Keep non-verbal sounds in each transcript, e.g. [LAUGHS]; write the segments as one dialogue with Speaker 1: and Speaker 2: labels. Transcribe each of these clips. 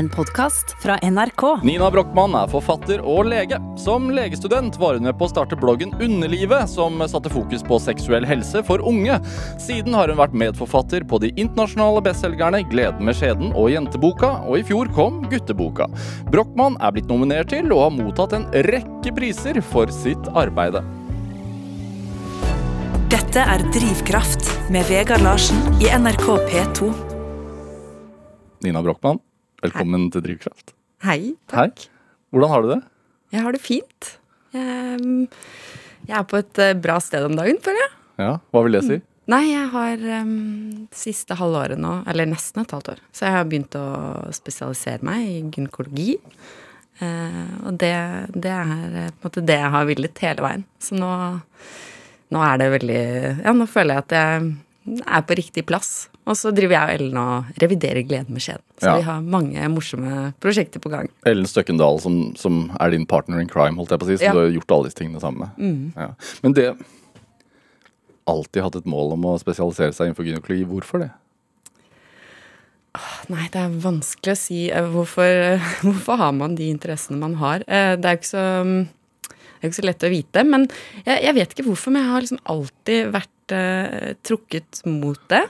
Speaker 1: en podkast fra NRK.
Speaker 2: Nina Brochmann er forfatter og lege. Som legestudent var hun med på å starte bloggen Underlivet, som satte fokus på seksuell helse for unge. Siden har hun vært medforfatter på de internasjonale bestselgerne Gleden med skjeden og Jenteboka, og i fjor kom Gutteboka. Brochmann er blitt nominert til og har mottatt en rekke priser for sitt arbeide.
Speaker 1: Dette er Drivkraft med Vegard Larsen i NRK P2.
Speaker 2: Nina Brochmann, velkommen til Drivkraft.
Speaker 3: Hei. Takk.
Speaker 2: Hei. Hvordan har du det?
Speaker 3: Jeg har det fint. Jeg, jeg er på et eh, bra sted om dagen, føler jeg.
Speaker 2: Ja, Hva vil det si?
Speaker 3: Nei, jeg har um, siste halvåret nå, eller nesten et halvt år, så jeg har begynt å spesialisere meg i gynekologi. Uh, og det, det er eh, på en måte det jeg har villet hele veien. Så nå, nå er det veldig Ja, nå føler jeg at jeg er på riktig plass. Og så driver jeg og Ellen og reviderer Gleden med skjeden. Så
Speaker 2: Ja.
Speaker 3: vi har mange morsomme prosjekter på gang.
Speaker 2: Ellen Støkkendal, som, som er din partner in crime, holdt jeg på å si, så
Speaker 3: Ja.
Speaker 2: du har gjort alle disse tingene sammen med. Ja. Men det Alltid hatt et mål om å spesialisere seg innenfor gynekologi. Hvorfor det?
Speaker 3: Nei, det er vanskelig å si eh, hvorfor, [LAUGHS] hvorfor har man de interessene man har. Eh, Det er jo ikke så, det er ikke så lett å vite. Men jeg, jeg vet ikke hvorfor, men jeg har liksom alltid vært uh, trukket mot det.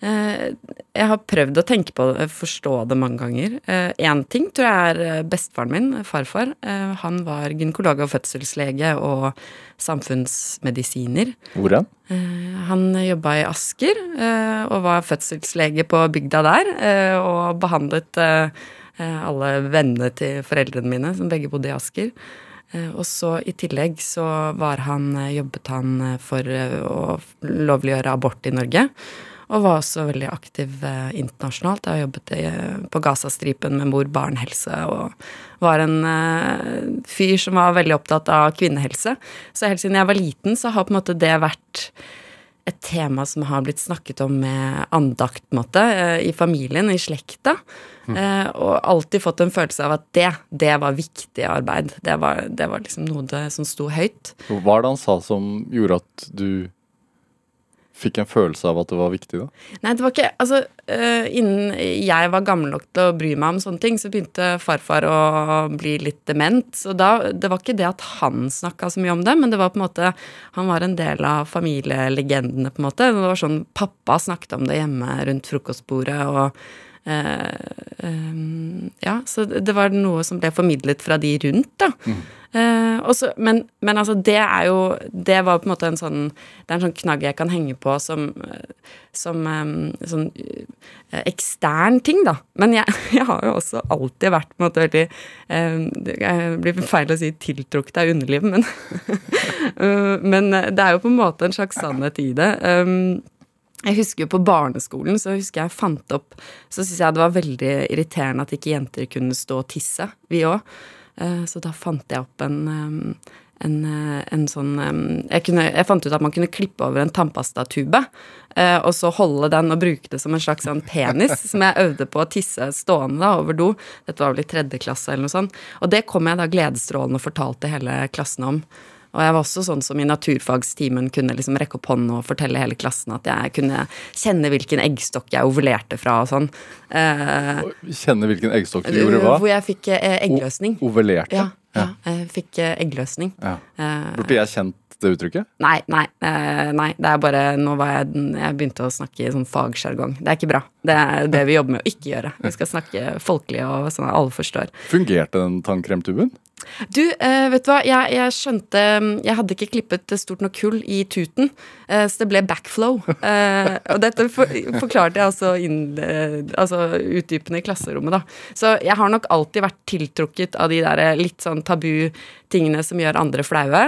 Speaker 3: Eh, jeg har prøvd å tenke på det, forstå det mange ganger. Én ting tror jeg er eh, bestefaren min, farfar. Eh, han var gynekolog og fødselslege og samfunnsmedisiner.
Speaker 2: Hvor?
Speaker 3: Eh, Han jobba i Asker eh, og var fødselslege på bygda der. eh, Og behandlet eh, eh, alle vennene til foreldrene mine, som begge bodde i Asker. Eh, Og så i tillegg så var han, eh, jobbet han eh, for eh, å lovliggjøre abort i Norge. Og var også veldig aktiv eh, internasjonalt. Jeg har jobbet i, på Gazastripen med mor-barn-helse og var en eh, fyr som var veldig opptatt av kvinnehelse. Så helt siden jeg var liten, så har på en måte det vært et tema som har blitt snakket om med andakt, på en måte, eh, i familien, i slekta. Mm. og alltid fått en følelse av at det, det var viktig arbeid. Det var, det var liksom noe det, som sto høyt.
Speaker 2: Hva er det han sa som gjorde at du fikk en følelse av at det var viktig, da?
Speaker 3: Nei, det var ikke Altså, uh, innen jeg var gammel nok til å bry meg om sånne ting, så begynte farfar å bli litt dement. Så da Det var ikke det at han snakka så mye om det, men det var på en måte Han var en del av familielegendene, på en måte. Det var sånn Pappa snakket om det hjemme rundt frokostbordet, og Ja, så det var noe som ble formidlet fra de rundt, da. Mm. og så- men, men altså, det er jo Det var på en måte en sånn Det er en sånn knagg jeg kan henge på som, eh, som eh, sånn eh, ekstern ting, da. Men jeg, [LAUGHS] jeg har jo også alltid vært på en måte veldig eh, Det blir feil å si tiltrukket av underlivet, [LAUGHS] men eh, Men det er jo på en måte en slags sannhet i det. Jeg husker jo på barneskolen, så husker jeg fant opp Så syntes jeg det var veldig irriterende at ikke jenter kunne stå og tisse, vi òg. Så da fant jeg opp en, um, en, eh, en sånn jeg, kunne, jeg fant ut at man kunne klippe over en tannpastatube, eh, og så holde den og bruke det som en slags sånn penis, [LAUGHS] som jeg øvde på å tisse stående da, over do. Dette var vel i tredje klasse eller noe sånt. Og det kom jeg da gledesstrålende og fortalte hele klassen om. Og jeg var også sånn som i naturfagstimen kunne liksom rekke opp hånden og fortelle hele klassen at jeg kunne kjenne hvilken eggstokk jeg ovulerte fra og sånn. Eh,
Speaker 2: Kjenne hvilken eggstokk du gjorde hva?
Speaker 3: hvor jeg fikk eh, eggløsning.
Speaker 2: O- Ovulerte?
Speaker 3: Ja, ja, jeg fikk eh, eggløsning.
Speaker 2: Ja.
Speaker 3: Eh,
Speaker 2: Burde jeg kjent det uttrykket?
Speaker 3: Nei, nei, eh, nei. Det er bare Nå var jeg Jeg begynte å snakke i sånn fagsjargong. Det er ikke bra. Det er det vi jobber med å ikke gjøre. Vi skal snakke folkelig og sånn at alle forstår.
Speaker 2: Fungerte den tannkremtuben?
Speaker 3: Du, eh, vet du hva, jeg, jeg skjønte Jeg hadde ikke klippet stort nok hull i tuten, eh, så det ble backflow. Eh, og dette for, forklarte jeg altså, inn, eh, altså utdypende i klasserommet, da. Så jeg har nok alltid vært tiltrukket av de der litt sånn tabu tingene som gjør andre flaue.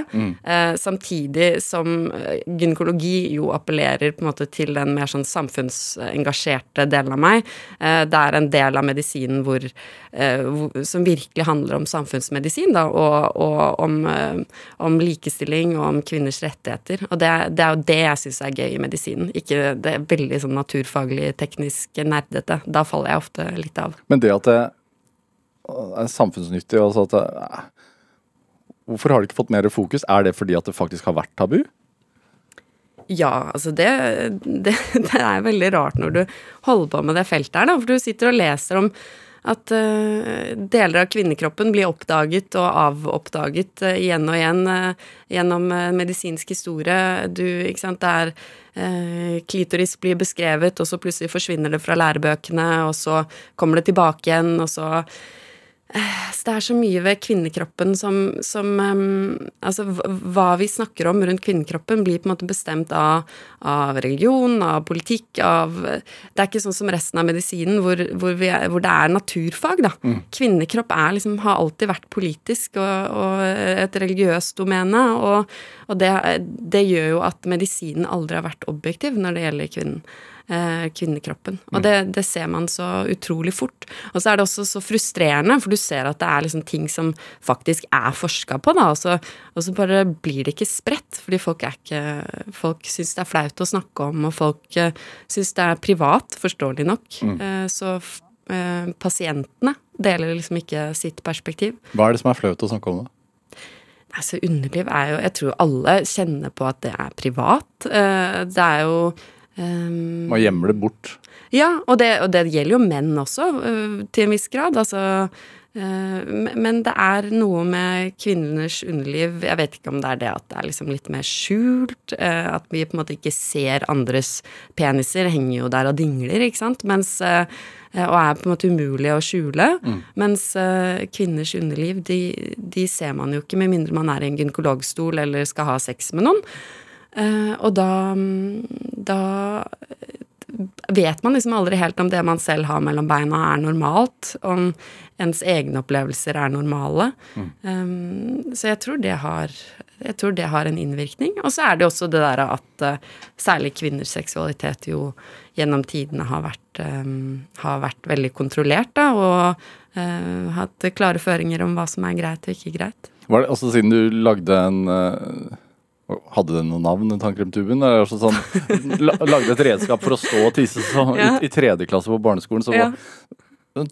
Speaker 3: Eh, samtidig som eh, gynekologi jo appellerer på en måte til den mer sånn samfunnsengasjerte delen av meg. Eh, det er en del av medisinen hvor, eh, hvor, som virkelig handler om samfunnsmedisin, da, og, og om, eh, om likestilling og om kvinners rettigheter. Og det, det er jo det jeg syns er gøy i medisinen, ikke det veldig sånn naturfaglig, teknisk nerdete. Da faller jeg ofte litt av.
Speaker 2: Men det at det er samfunnsnyttig altså at eh, Hvorfor har det ikke fått mer fokus? Er det fordi at det faktisk har vært tabu?
Speaker 3: Ja, altså det, det, [LAUGHS] det er veldig rart når du holder på med det feltet her, da. For du sitter og leser om at uh, deler av kvinnekroppen blir oppdaget og avoppdaget uh, igjen og igjen uh, gjennom medisinsk historie. Du, ikke sant, det er Klitoris blir beskrevet, og så plutselig forsvinner det fra lærebøkene, og så kommer det tilbake igjen, og så så det er så mye ved kvinnekroppen som, som um, Altså, hva vi snakker om rundt kvinnekroppen, blir på en måte bestemt av, av religion, av politikk, av Det er ikke sånn som resten av medisinen, hvor, hvor, er, hvor det er naturfag, da. Mm. Kvinnekropp er liksom, har alltid vært politisk og, og et religiøst domene, og, og det, det gjør jo at medisinen aldri har vært objektiv når det gjelder kvinnen kvinnekroppen. Og mm. det, det, ser man så utrolig fort. Og så er det også så frustrerende, for du ser at det er liksom ting som faktisk er forska på, da, og så, og så, bare blir det ikke spredt, fordi folk er ikke Folk syns det er flaut å snakke om, og folk eh, syns det er privat, forståelig nok. Mm. Eh, så eh, pasientene deler liksom ikke sitt perspektiv.
Speaker 2: Hva er det som er flaut å snakke om, da?
Speaker 3: Altså, underliv er jo Jeg tror alle kjenner på at det er privat. Eh, det er jo
Speaker 2: Um, Man gjemmer det bort.
Speaker 3: Ja, og det, og det, gjelder jo menn også, til en viss grad. Altså Men det er noe med kvinners underliv Jeg vet ikke om det er det at det er liksom litt mer skjult. At vi på en måte ikke ser andres peniser. Henger jo der og dingler, ikke sant. Mens og er på en måte umulig å skjule. Mm. Mens kvinners underliv, de, de, ser man jo ikke med mindre man er i en gynekologstol eller skal ha sex med noen. Uh, og da, da vet man liksom aldri helt om det man selv har mellom beina, er normalt. Om ens egne opplevelser er normale. Mm. Um, så jeg tror, det har, jeg tror det har en innvirkning. Og så er det også det der at uh, særlig kvinners seksualitet jo gjennom tidene har vært, um, har vært veldig kontrollert, da, og uh, hatt klare føringer om hva som er greit og ikke greit.
Speaker 2: Var det, altså Siden du lagde en uh hadde den noe navn, den tannkremtuben? Sånn, lagde et redskap for å stå og tisse så, ja. i, i, tredje klasse på barneskolen. Så var ja.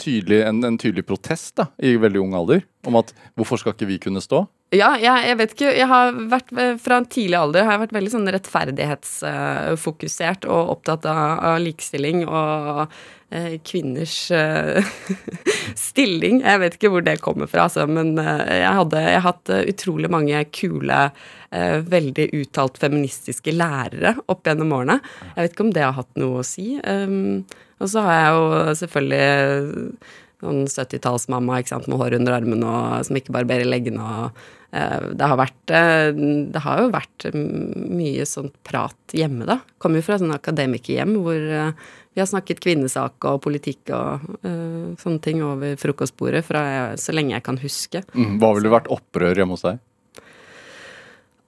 Speaker 2: tydelig, en, en, tydelig protest da, i veldig ung alder om at hvorfor skal ikke vi kunne stå?
Speaker 3: Ja, jeg, jeg vet ikke. Jeg har vært fra en tidlig alder har jeg vært veldig sånn rettferdighetsfokusert og opptatt av, av likestilling og Eh, kvinners eh, [LAUGHS] stilling. Jeg vet ikke hvor det kommer fra, altså, men eh, jeg, hadde, jeg har hatt utrolig mange kule, veldig uttalt feministiske lærere opp gjennom årene. Jeg vet ikke om det har hatt noe å si. Um, og så har jeg jo selvfølgelig sånn 70-tallsmamma med hår under armen og som ikke barberer leggene og det har, vært, det har jo vært mye sånt prat hjemme, da. Kommer jo fra sånne akademikerhjem hvor vi har snakket kvinnesak og politikk og uh, sånne ting over frokostbordet fra jeg, så lenge jeg kan huske.
Speaker 2: Mm, hva ville vært opprør hjemme hos deg?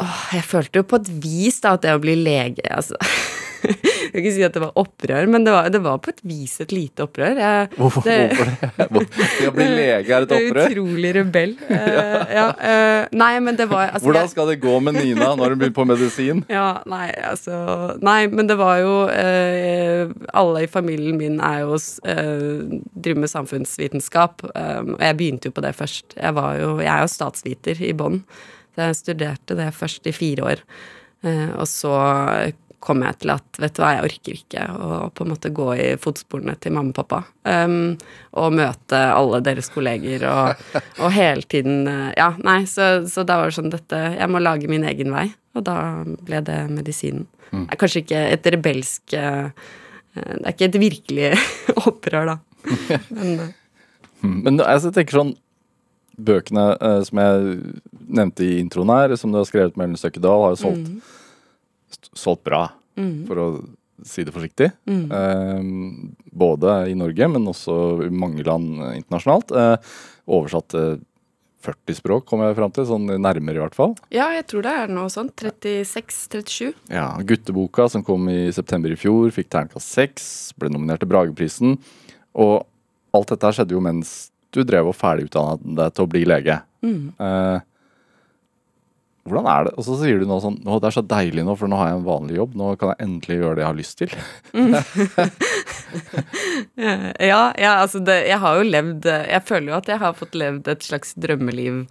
Speaker 3: Åh, jeg følte jo på et vis da at det å bli lege altså [LAUGHS] Jeg kan ikke si at det var opprør, men det var, det var på et vis et lite opprør. Jeg,
Speaker 2: hvorfor det? Hvorfor det? Å bli [LAUGHS] lege er et opprør?
Speaker 3: Utrolig rebell. Uh, [LAUGHS] ja, uh, nei, men det var
Speaker 2: altså, Hvordan skal det gå med Nina når hun begynner på medisin? [LAUGHS]
Speaker 3: Ja, nei, altså Nei, men det var jo uh, Alle i familien min er jo driver med samfunnsvitenskap, og jeg begynte jo på det først. Jeg var jo Jeg er jo statsviter i bånn, jeg studerte det først i fire år. og så kom jeg til at vet du hva, jeg orker ikke å på en måte gå i fotsporene til mamma og pappa. Um, og møte alle deres kolleger og, [LAUGHS] og hele tiden uh, Ja, nei, så, så, da var det sånn dette Jeg må lage min egen vei. Og da ble det medisinen. Mm. Det er kanskje ikke et rebelsk uh, Det er ikke et virkelig [LAUGHS] opprør, da. [LAUGHS]
Speaker 2: Men, Men altså, jeg tenker sånn Bøkene som jeg nevnte i introen her, som du har skrevet med Ellen Støkkedal, har jo solgt mm solgt bra, mm. for å si det forsiktig. Mm. Eh, både i Norge, men også i mange land internasjonalt. Eh, oversatt til 40 språk, kom jeg fram til. Sånn nærmere, i hvert fall.
Speaker 3: Ja, jeg tror det er noe sånt. 36-37.
Speaker 2: Ja. Gutteboka, som kom i september i fjor, fikk terningkast 6. Ble nominert til Brageprisen. Og alt dette skjedde jo mens du drev og ferdigutdanna deg til å bli lege. Mm. Eh, hvordan er det? Og så sier du nå sånn Å, det er så deilig nå, for nå har jeg en vanlig jobb. Nå kan jeg endelig gjøre det jeg har lyst til. Mm. [LAUGHS]
Speaker 3: ja, ja, altså det, Jeg har jo levd Jeg føler jo at jeg har fått levd et slags drømmeliv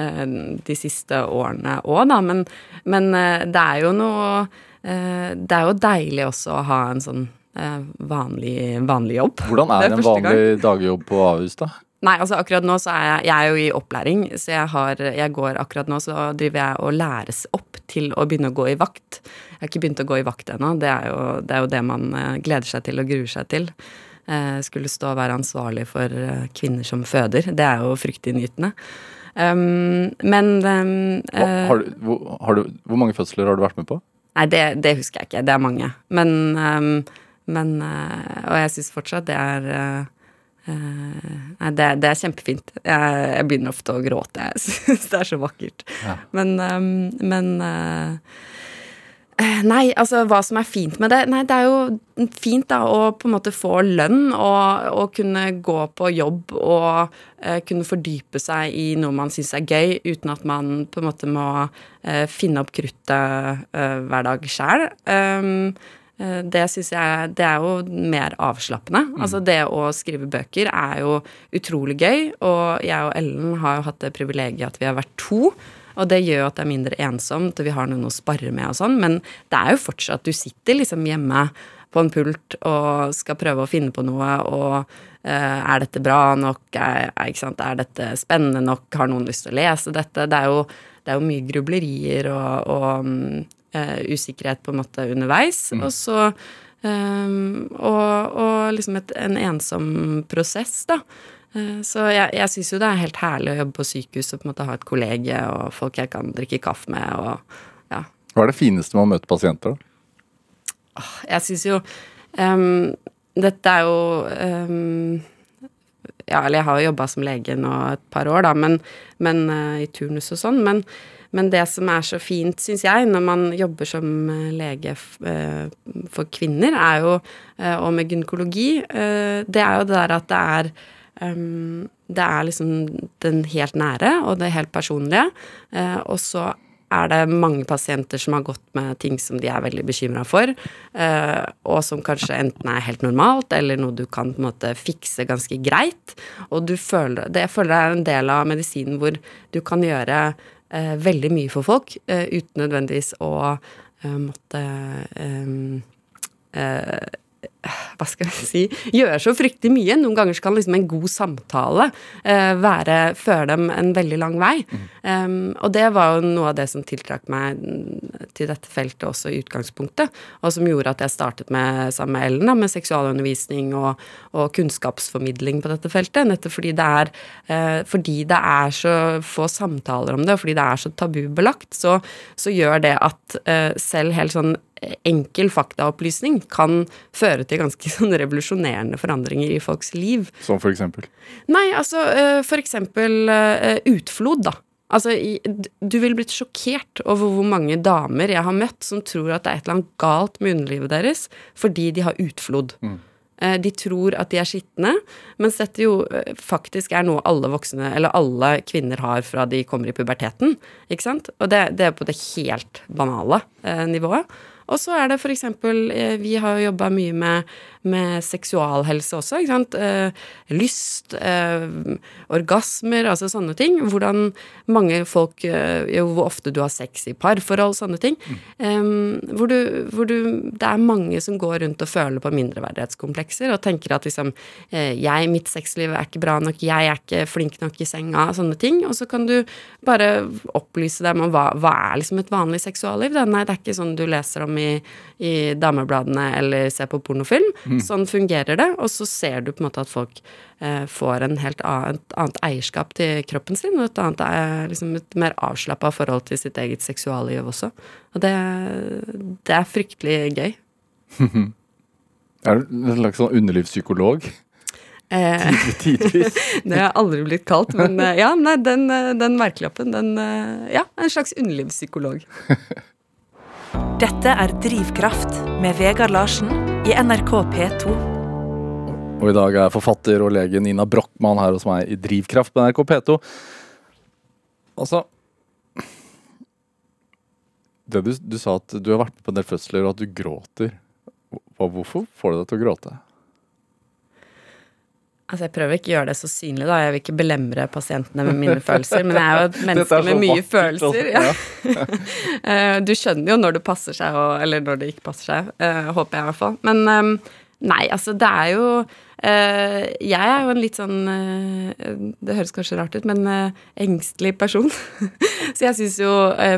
Speaker 3: eh, de siste årene òg, da. Men, men eh, det er jo noe eh, Det er jo deilig også å ha en sånn eh, vanlig, vanlig jobb.
Speaker 2: Hvordan
Speaker 3: Det
Speaker 2: er,
Speaker 3: er
Speaker 2: en vanlig dagjobb på Ahus, da?
Speaker 3: Nei, altså akkurat nå så er jeg, jeg er jo i opplæring, så jeg har Jeg går akkurat nå, så driver jeg og læres opp til å begynne å gå i vakt. Jeg har ikke begynt å gå i vakt ennå. Det, det er jo det man eh, gleder seg til og gruer seg til. Eh, skulle stå og være ansvarlig for eh, kvinner som føder. Det er jo fryktinngytende. Um, men um, eh,
Speaker 2: har du, hvor, har du, hvor mange fødsler har du vært med på?
Speaker 3: Nei, det, det husker jeg ikke. Det er mange. Men, um, men eh, Og jeg syns fortsatt det er Nei, det, det er kjempefint. Jeg, jeg begynner ofte å gråte. Jeg [LAUGHS] syns det er så vakkert.
Speaker 2: Ja.
Speaker 3: Men, ehm, men eh, eh, Nei, altså hva som er fint med det Nei, det er jo fint da å på en måte få lønn og, og kunne gå på jobb og uh, kunne fordype seg i noe man syns er gøy, uten at man på en måte må uh, finne opp kruttet uh, hver dag sjæl. Det syns jeg Det er jo mer avslappende. Altså det å skrive bøker er jo utrolig gøy, og jeg og Ellen har jo hatt det privilegiet at vi har vært to. Og det gjør jo at det er mindre ensomt, og vi har noen å spare med og sånn, men det er jo fortsatt Du sitter liksom hjemme på en pult og skal prøve å finne på noe, og uh, er dette bra nok? Er, er, dette spennende nok? Har noen lyst til å lese dette? Det er jo, det er jo mye grublerier og, og mm, eh, usikkerhet på en måte underveis. Og så Um, og, og liksom et, en ensom prosess, da. Uh, Så jeg, jeg syns jo det er helt herlig å jobbe på sykehus og på en måte ha et kollege og folk jeg kan drikke kaffe med og ja.
Speaker 2: Hva er det fineste med å møte pasienter? da?
Speaker 3: Jeg syns jo um, Dette er jo um, Ja, eller jeg har jo jobba som lege nå et par år, da, men, men uh, i turnus og sånn. Men, men det som er så fint, syns jeg, når man jobber som eh, lege eh, for kvinner, er jo, eh, og med gynekologi, det er jo det der at det er um, det er liksom den helt nære og det helt personlige. Og så er det mange pasienter som har gått med ting som de er veldig bekymra for, og som kanskje enten er helt normalt, eller noe du kan på en måte fikse ganske greit. Og du føler det, Jeg er en del av medisinen hvor du kan gjøre veldig mye for folk eh, uten nødvendigvis å eh, måtte eh, eh, [SIGHS] hva skal jeg si gjøre så fryktelig mye. Noen ganger kan liksom en god samtale uh, være, føre dem en veldig lang vei. Um, og det var jo noe av det som tiltrakk meg mm, til dette feltet også i utgangspunktet, og som gjorde at jeg startet med, sammen med Ellen da, med seksualundervisning og, og kunnskapsformidling på dette feltet. Nettopp fordi det, er, uh, fordi det er så få samtaler om det, og fordi det er så tabubelagt, så, så gjør det at uh, selv helt sånn enkel faktaopplysning kan føre til ganske [LAUGHS] sånn revolusjonerende forandringer i folks liv.
Speaker 2: Som for eksempel?
Speaker 3: Nei, altså eh, for eksempel eh, utflod, da. Altså, du ville blitt sjokkert over hvor mange damer jeg har møtt som tror at det er et eller annet galt med underlivet deres fordi de har utflod. Mm. De tror at de er skitne, mens dette jo eh, faktisk er noe alle voksne, eller alle kvinner har fra de kommer i puberteten. Ikke sant? Og det, det er på det helt banale eh, nivået. Og så er det eksempel eh, Vi har jo jobba mye med, med seksualhelse også, ikke sant. Eh, lyst, eh, orgasmer, altså sånne ting. Hvordan mange folk eh, Jo, hvor ofte du har sex i parforhold, sånne ting. Em, hvor, du, hvor du Det er mange som går rundt og føler på mindreverdighetskomplekser og tenker at liksom jeg, mitt sexliv er ikke bra nok, jeg er ikke flink nok i senga, sånne ting. Og så kan du bare opplyse dem om hva, hva er liksom et vanlig seksualliv. Da? Nei, det er ikke sånn du leser om i, i damebladene eller ser på pornofilm. Sånn fungerer det. Og så ser du på en måte at folk eh, får en helt annet, annet eierskap til kroppen sin, og et annet eh, liksom et mer avslappa forhold til sitt eget seksualliv også. Og det, det er fryktelig gøy. [LAUGHS]
Speaker 2: Er du en slags sånn underlivspsykolog?
Speaker 3: Eh, [LAUGHS]
Speaker 2: Tidvis. [LAUGHS]
Speaker 3: det har jeg aldri blitt kalt, men eh, ja, nei, den, den merkelappen, den Ja, en slags underlivspsykolog.
Speaker 1: Dette er Drivkraft med Vegard Larsen i NRK P2.
Speaker 2: Og i dag er forfatter og lege Nina Brochmann her hos meg i Drivkraft på NRK P2. Altså du, du sa at du har vært med på en del fødsler, og at du gråter. Hvorfor får du deg til å gråte?
Speaker 3: Altså, Jeg prøver ikke å gjøre det så synlig, da. Jeg vil ikke belemre pasientene med mine følelser. Men jeg er jo et [LAUGHS] menneske med mye
Speaker 2: vakkert,
Speaker 3: følelser. Ja.
Speaker 2: altså. [LAUGHS]
Speaker 3: Eh, du skjønner jo når det passer seg, og, eller når det ikke passer seg. eh, håper jeg i hvert fall. Men, ehm, Nei, altså det er jo eh, Jeg er jo en litt sånn eh, Det høres kanskje rart ut, men eh, engstelig person. [LAUGHS] så jeg syns jo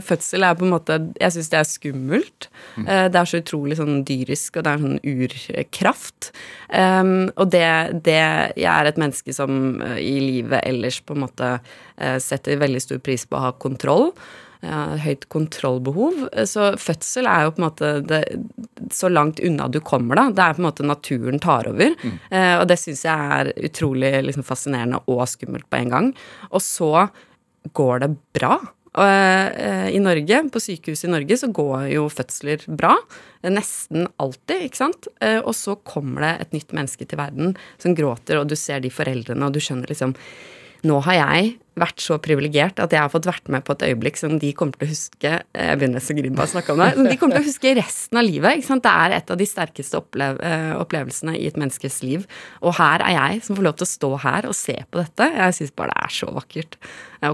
Speaker 3: fødsel er på en måte Jeg syns det er skummelt. Uh, det er så utrolig sånn dyrisk, og det er sånn urkraft. Um, og det, det Jeg er et menneske som i livet ellers på en måte setter veldig stor pris på å ha kontroll høyt kontrollbehov. Så fødsel er jo på en måte det, så langt unna du kommer, da. Det er på en måte naturen tar over. Mm. Eh, og det syns jeg er utrolig liksom, fascinerende og skummelt på en gang. Og så går det bra. Eh, I Norge, på sykehus i Norge, så går jo fødsler bra. Nesten alltid, ikke sant. Eh, og så kommer det et nytt menneske til verden som gråter, og du ser de foreldrene, og du skjønner liksom nå har jeg vært så privilegert at jeg har fått vært med på et øyeblikk som de kommer til å huske Jeg begynner så grinne bare å snakke om det. De kommer til å huske resten av livet. ikke sant? Det er et av de sterkeste opplev eh, opplevelsene i et menneskes liv. Og her er jeg som får lov til å stå her og se på dette. Jeg syns bare det er så vakkert.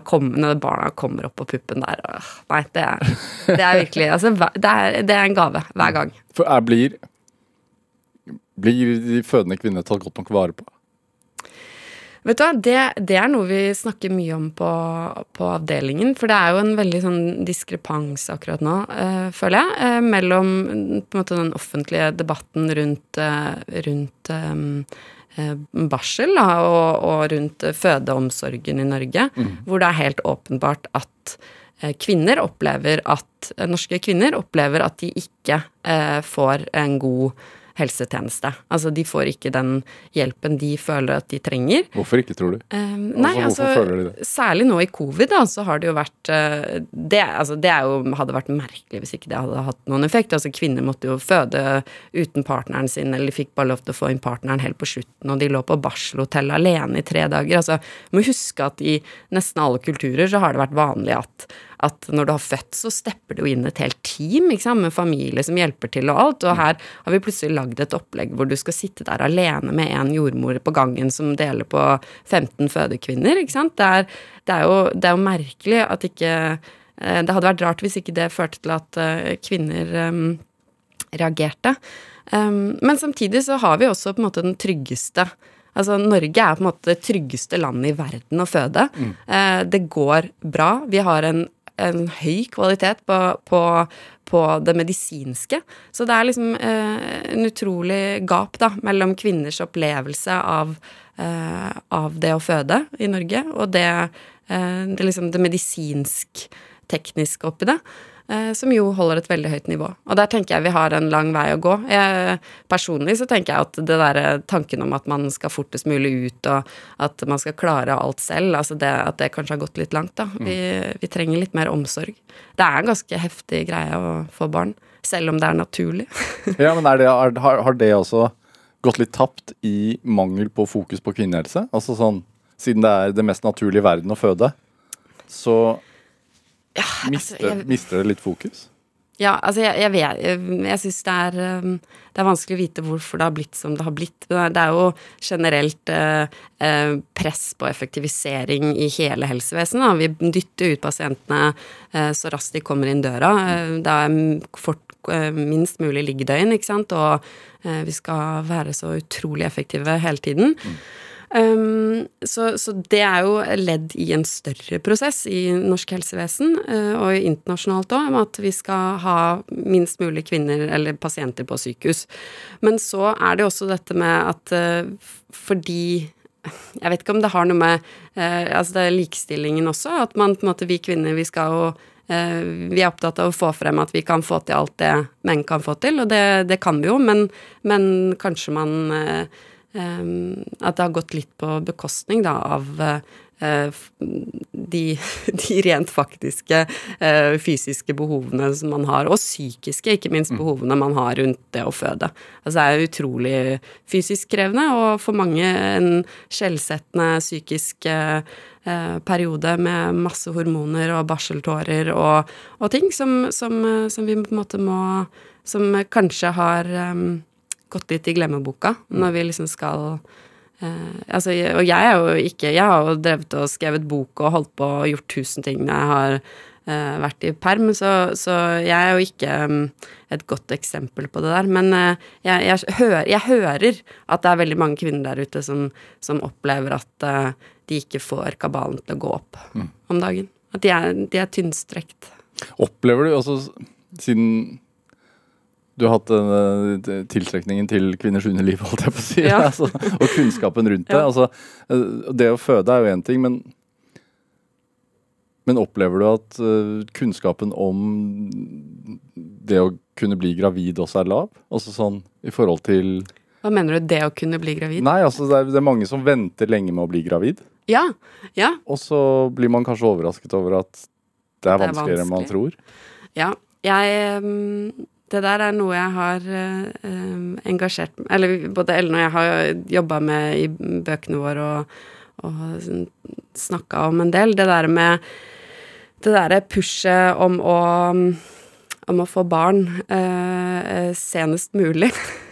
Speaker 3: Komme, når barna kommer opp på puppen der øh, Nei, det er, det er virkelig altså, det, er, det er en gave hver gang.
Speaker 2: For jeg blir Blir de fødende kvinnene tatt godt nok vare på?
Speaker 3: Vet du hva, det, det, er noe vi snakker mye om på, på, avdelingen. For det er jo en veldig sånn diskrepans akkurat nå, uh, føler jeg, uh, mellom på en måte den offentlige debatten rundt, uh, rundt um, barsel da, og, og, rundt fødeomsorgen i Norge, mm. hvor det er helt åpenbart at kvinner opplever at Norske kvinner opplever at de ikke får en god helsetjeneste. Altså, de får ikke den hjelpen de føler at de trenger.
Speaker 2: Hvorfor ikke, tror du?
Speaker 3: Um, nei, altså, de? Særlig nå i covid, da, så har det jo vært uh, det, altså, det jo, hadde vært merkelig hvis ikke det hadde hatt noen effekt. Altså, kvinner måtte jo føde uten partneren sin, eller de fikk bare lov til å få inn partneren helt på slutten, og de lå på barselhotell alene i tre dager. Altså, du må huske at i nesten alle kulturer så har det vært vanlig at at når du har født, så stepper det jo inn et helt team med familie som hjelper til og alt. Og her har vi plutselig lagd et opplegg hvor du skal sitte der alene med en jordmor på gangen som deler på 15 fødekvinner. ikke sant? Det er, det er, jo, det er jo, merkelig at ikke eh, Det hadde vært rart hvis ikke det førte til at eh, kvinner um, reagerte. Um, men samtidig så har vi også på en måte den tryggeste Altså, Norge er på en måte det tryggeste landet i verden å føde. Mm. Eh, det går bra. Vi har en en høy kvalitet på, på, på, det medisinske. Så det er liksom eh, en utrolig gap da, mellom kvinners opplevelse av, eh, av det å føde i Norge, og det, eh, det, liksom det medisinsk-tekniske oppi det. Eh, som jo holder et veldig høyt nivå. Og der tenker jeg vi har en lang vei å gå. Jeg, personlig så tenker jeg at det derre tanken om at man skal fortest mulig ut, og at man skal klare alt selv, altså det, at det kanskje har gått litt langt, da. Vi, mm. vi trenger litt mer omsorg. Det er en ganske heftig greie å få barn, selv om det er naturlig. [LAUGHS]
Speaker 2: ja, men det, har, har det også gått litt tapt i mangel på fokus på kvinnehelse? Altså sånn, siden det er det mest naturlige i verden å føde, så ja, altså, mister, jeg, mister, det litt fokus?
Speaker 3: Ja, altså jeg, jeg vet Jeg, jeg syns det, um, det, er vanskelig å vite hvorfor det har blitt som det har blitt. Det er jo generelt eh, eh, press på effektivisering i hele helsevesenet. Vi dytter ut pasientene eh, så raskt de kommer inn døra. Eh, det er fort, eh, minst mulig liggedøgn, ikke sant, og eh, vi skal være så utrolig effektive hele tiden. Mm. Um, så, så, det er jo ledd i en større prosess i norsk helsevesen, uh, og internasjonalt òg, om at vi skal ha minst mulig kvinner eller pasienter på sykehus. Men så er det også dette med at uh, fordi Jeg vet ikke om det har noe med uh, Altså det er likestillingen også, at man på en måte, vi kvinner, vi skal jo vi er opptatt av å få frem at vi kan få til alt det menn kan få til, og det, det kan vi jo, men, men kanskje man Ehm, at det har gått litt på bekostning da, av eh, de, [LAUGHS] de, rent faktiske uh, fysiske behovene som man har, og psykiske, ikke minst, mm. behovene man har rundt det å føde. Altså det er utrolig fysisk krevende, og for mange en skjellsettende psykisk uh, periode med masse hormoner og barseltårer og, og ting som, som, som, vi på en måte må Som kanskje har um, gått litt i glemmeboka når vi liksom skal eh, altså, og jeg er jo ikke Jeg har jo drevet og skrevet bok og holdt på og gjort tusen ting når jeg har eh, vært i perm, så, så jeg er jo ikke um, et godt eksempel på det der. Men eh, jeg, jeg, hører, jeg, hører, at det er veldig mange kvinner der ute som, som opplever at uh, de ikke får kabalen til å gå opp mm. om dagen. At de er, de er tynnstrekt.
Speaker 2: Opplever du, altså siden du har hatt denne tiltrekningen til kvinners underliv, holdt jeg på å si, ja. [LAUGHS] altså, og kunnskapen rundt det. Ja. Altså, det å føde er jo én ting, men, men opplever du at uh, kunnskapen om det å kunne bli gravid også er lav? Altså sånn i forhold til
Speaker 3: Hva mener du, det å kunne bli gravid?
Speaker 2: Nei, altså det er, det er mange som venter lenge med å bli gravid.
Speaker 3: Ja, ja.
Speaker 2: Og så blir man kanskje overrasket over at det er vanskeligere enn man tror.
Speaker 3: Ja. Jeg um det der er noe jeg har uh, engasjert Eller både Ellen og jeg har jobba med i bøkene våre og, og snakka om en del. Det der med Det derre pushet om å om å få barn eh, senest mulig.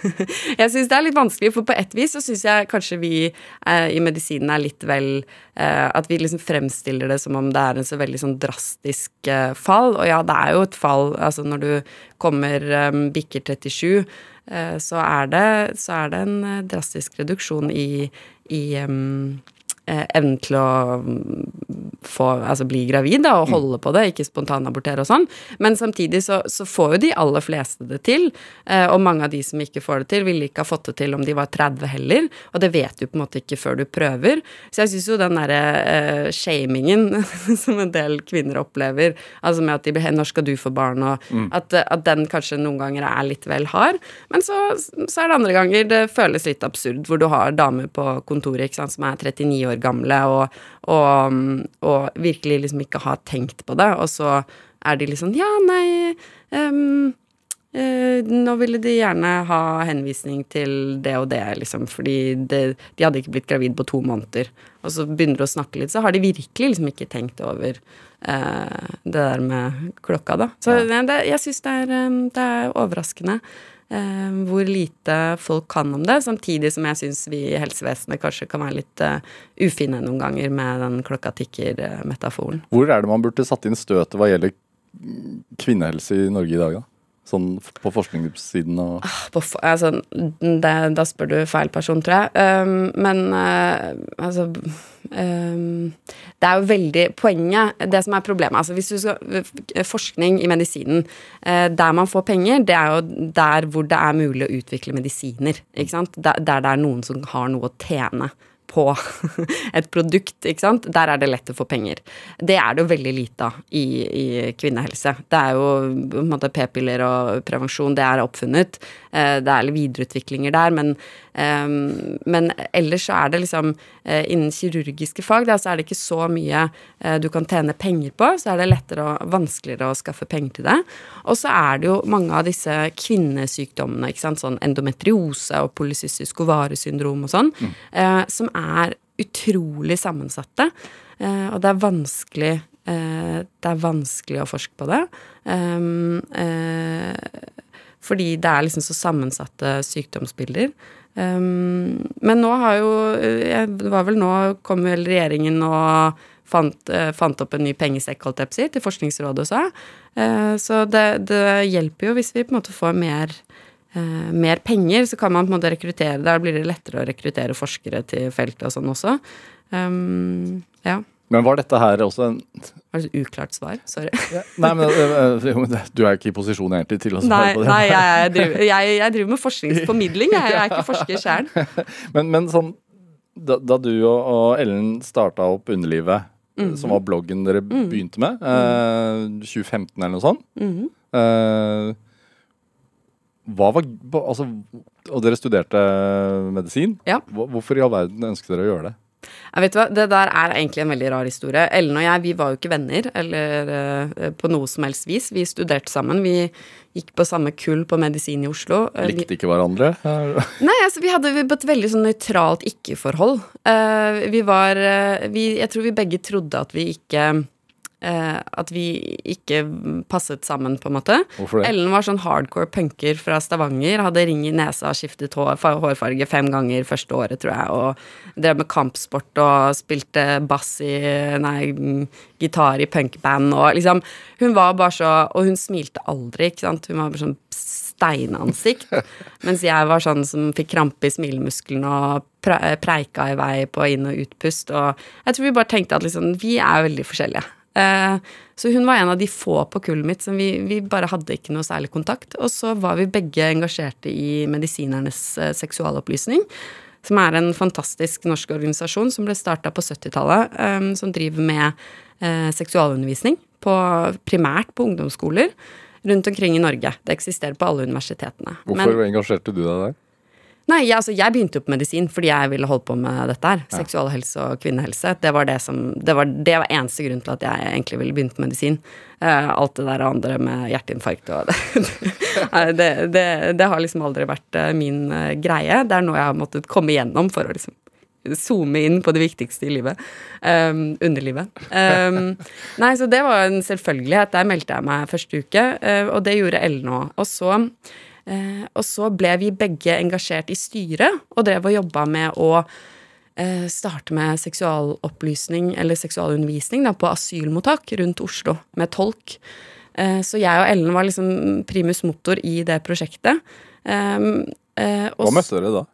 Speaker 3: [LAUGHS] jeg syns det er litt vanskelig, for på et vis så syns jeg kanskje vi eh, i medisinen er litt vel eh, At vi liksom fremstiller det som om det er en så veldig sånn drastisk eh, fall. Og ja, det er jo et fall. Altså når du kommer um, bikker 37, eh, så er, det, så er det en drastisk reduksjon i, i um, Eh, evnen til å mm, få, altså bli gravid da, og mm. holde på det, ikke spontanabortere og sånn. Men samtidig så, så, får jo de aller fleste det til, eh, og mange av de som ikke får det til, ville ikke ha fått det til om de var 30 heller, og det vet du på en måte ikke før du prøver. Så jeg syns jo den derre uh, shamingen [LAUGHS] som en del kvinner opplever, altså med at de blir 'når skal du få barn', og mm. at, at, den kanskje noen ganger er litt vel hard. Men så, så, er det andre ganger det føles litt absurd, hvor du har damer på kontoret ikke sant, som er 39 år år gamle og, og, og, virkelig liksom ikke har tenkt på det, og så er de liksom Ja, nei um, Uh, nå ville de gjerne ha henvisning til det og det, liksom, fordi det, de hadde ikke blitt gravid på to måneder. Og så begynner de å snakke litt, så har de virkelig liksom ikke tenkt over uh, det der med klokka, da. Så ja. det, jeg syns det, det, er overraskende. Eh, hvor lite folk kan om det, samtidig som jeg syns vi i helsevesenet kanskje kan være litt uh, ufine noen ganger med den klokka tikker-metaforen.
Speaker 2: Hvor er det man burde satt inn støtet hva gjelder kvinnehelse i Norge i dag, da? Sånn på forskningssiden og
Speaker 3: ah, altså, det, Da spør du feil person, tror jeg. Um, men uh, altså Det er jo veldig Poenget, det som er problemet altså Hvis du skal Forskning i medisinen, uh, der man får penger, det er jo der hvor det er mulig å utvikle medisiner. Ikke sant? Der, der det er noen som har noe å tjene på [LAUGHS] et produkt, ikke sant, der er det lett å få penger. Det er det jo veldig lite av i, i, kvinnehelse. Det er jo på en måte p-piller og prevensjon, det er oppfunnet. Eh, det er videreutviklinger der, men, ehm, men ellers så er det liksom uh, Innen kirurgiske fag da, så er det ikke så mye uh, du kan tjene penger på, så er det lettere og vanskeligere å skaffe penger til det. Og så er det jo mange av disse kvinnesykdommene, ikke sant, sånn endometriose og polycystisk ovaresyndrom og sånn, mm. som er utrolig sammensatte. og det er vanskelig det er vanskelig å forske på det. Um, fordi det er liksom så sammensatte sykdomsbilder. Um, men nå har jo Det var vel nå kom vel regjeringen og fant, uh, fant opp en ny pengesekk, holdt jeg på å si, til Forskningsrådet også. Uh, så det, det, hjelper jo hvis vi på en måte får mer, uh, mer penger, så kan man på en måte rekruttere. Da blir det lettere å rekruttere forskere til feltet og sånn også. Um, ja.
Speaker 2: Men var dette her også en
Speaker 3: Var det et uklart svar? Sorry.
Speaker 2: Ja, nei, men Du er ikke i posisjon egentlig til å svare
Speaker 3: nei,
Speaker 2: på det?
Speaker 3: Nei, jeg, jeg, driver, [LAUGHS] jeg, jeg, driver, med forskningsformidling. Jeg, er ikke forsker sjøl. [LAUGHS]
Speaker 2: Men, men, sånn da, da, du og, og Ellen starta opp Underlivet, mm -hmm. som var bloggen dere mm. begynte med, eh, 2015 eller noe sånt mm -hmm. eh, hva var, altså, Og dere studerte medisin.
Speaker 3: Ja.
Speaker 2: Hvorfor i all verden ønsket dere å gjøre det?
Speaker 3: Jeg vet hva, Det der er egentlig en veldig rar historie. Ellen og jeg vi var jo ikke venner eller uh, på noe som helst vis. Vi studerte sammen. Vi gikk på samme kull på medisin i Oslo.
Speaker 2: Uh, Likte ikke hverandre? [LAUGHS]
Speaker 3: Nei, altså vi hadde et veldig sånn nøytralt ikke-forhold. Uh, vi var vi, Jeg tror vi begge trodde at vi ikke eh, at vi ikke passet sammen, på en måte.
Speaker 2: Hvorfor det?
Speaker 3: Ellen var sånn hardcore punker fra Stavanger. Hadde ring i nesa, skiftet hår, hårfarge fem ganger første året, tror jeg. Og drev med kampsport og spilte bass i Nei, gitar i punkband og liksom Hun var bare så Og hun smilte aldri, ikke sant. Hun var bare sånn steinansikt. [LAUGHS] Mens jeg var sånn som fikk krampe i smilemusklene og preika i vei på inn- og utpust. Og jeg tror vi bare tenkte at liksom, vi er veldig forskjellige. Eh, så hun var en av de få på kullet mitt som vi, vi bare hadde ikke noe særlig kontakt. Og så var vi begge engasjerte i Medisinernes eh, seksualopplysning. Som er en fantastisk norsk organisasjon som ble starta på 70-tallet. eh, som driver med seksualundervisning, på, primært på ungdomsskoler rundt omkring i Norge. Det eksisterer på alle universitetene. Men-
Speaker 2: Hvorfor engasjerte du deg der?
Speaker 3: Nei, jeg, altså, jeg begynte jo på medisin fordi jeg ville holde på med dette her. Seksualhelse og kvinnehelse. Det var det som Det var, det var eneste grunn til at jeg egentlig ville begynne på medisin. Uh, alt det der andre med hjerteinfarkt og det, [LAUGHS] Nei, det, det, det har liksom aldri vært eh, min eh, greie. Det er noe jeg har måttet komme igjennom for å liksom zoome inn på det viktigste i livet. Um, underlivet. Um, [LAUGHS] nei, så det var en selvfølgelighet. Der meldte jeg meg første uke, uh, og det gjorde Ellen òg. Og så Eh, og så ble vi begge engasjert i styret, og drev og jobba med å eh, starte med seksualopplysning, eller seksualundervisning, da, på asylmottak rundt Oslo, med tolk. Eh, så jeg og Ellen var liksom primus motor i det prosjektet. Eh, og
Speaker 2: Hva møtte dere da?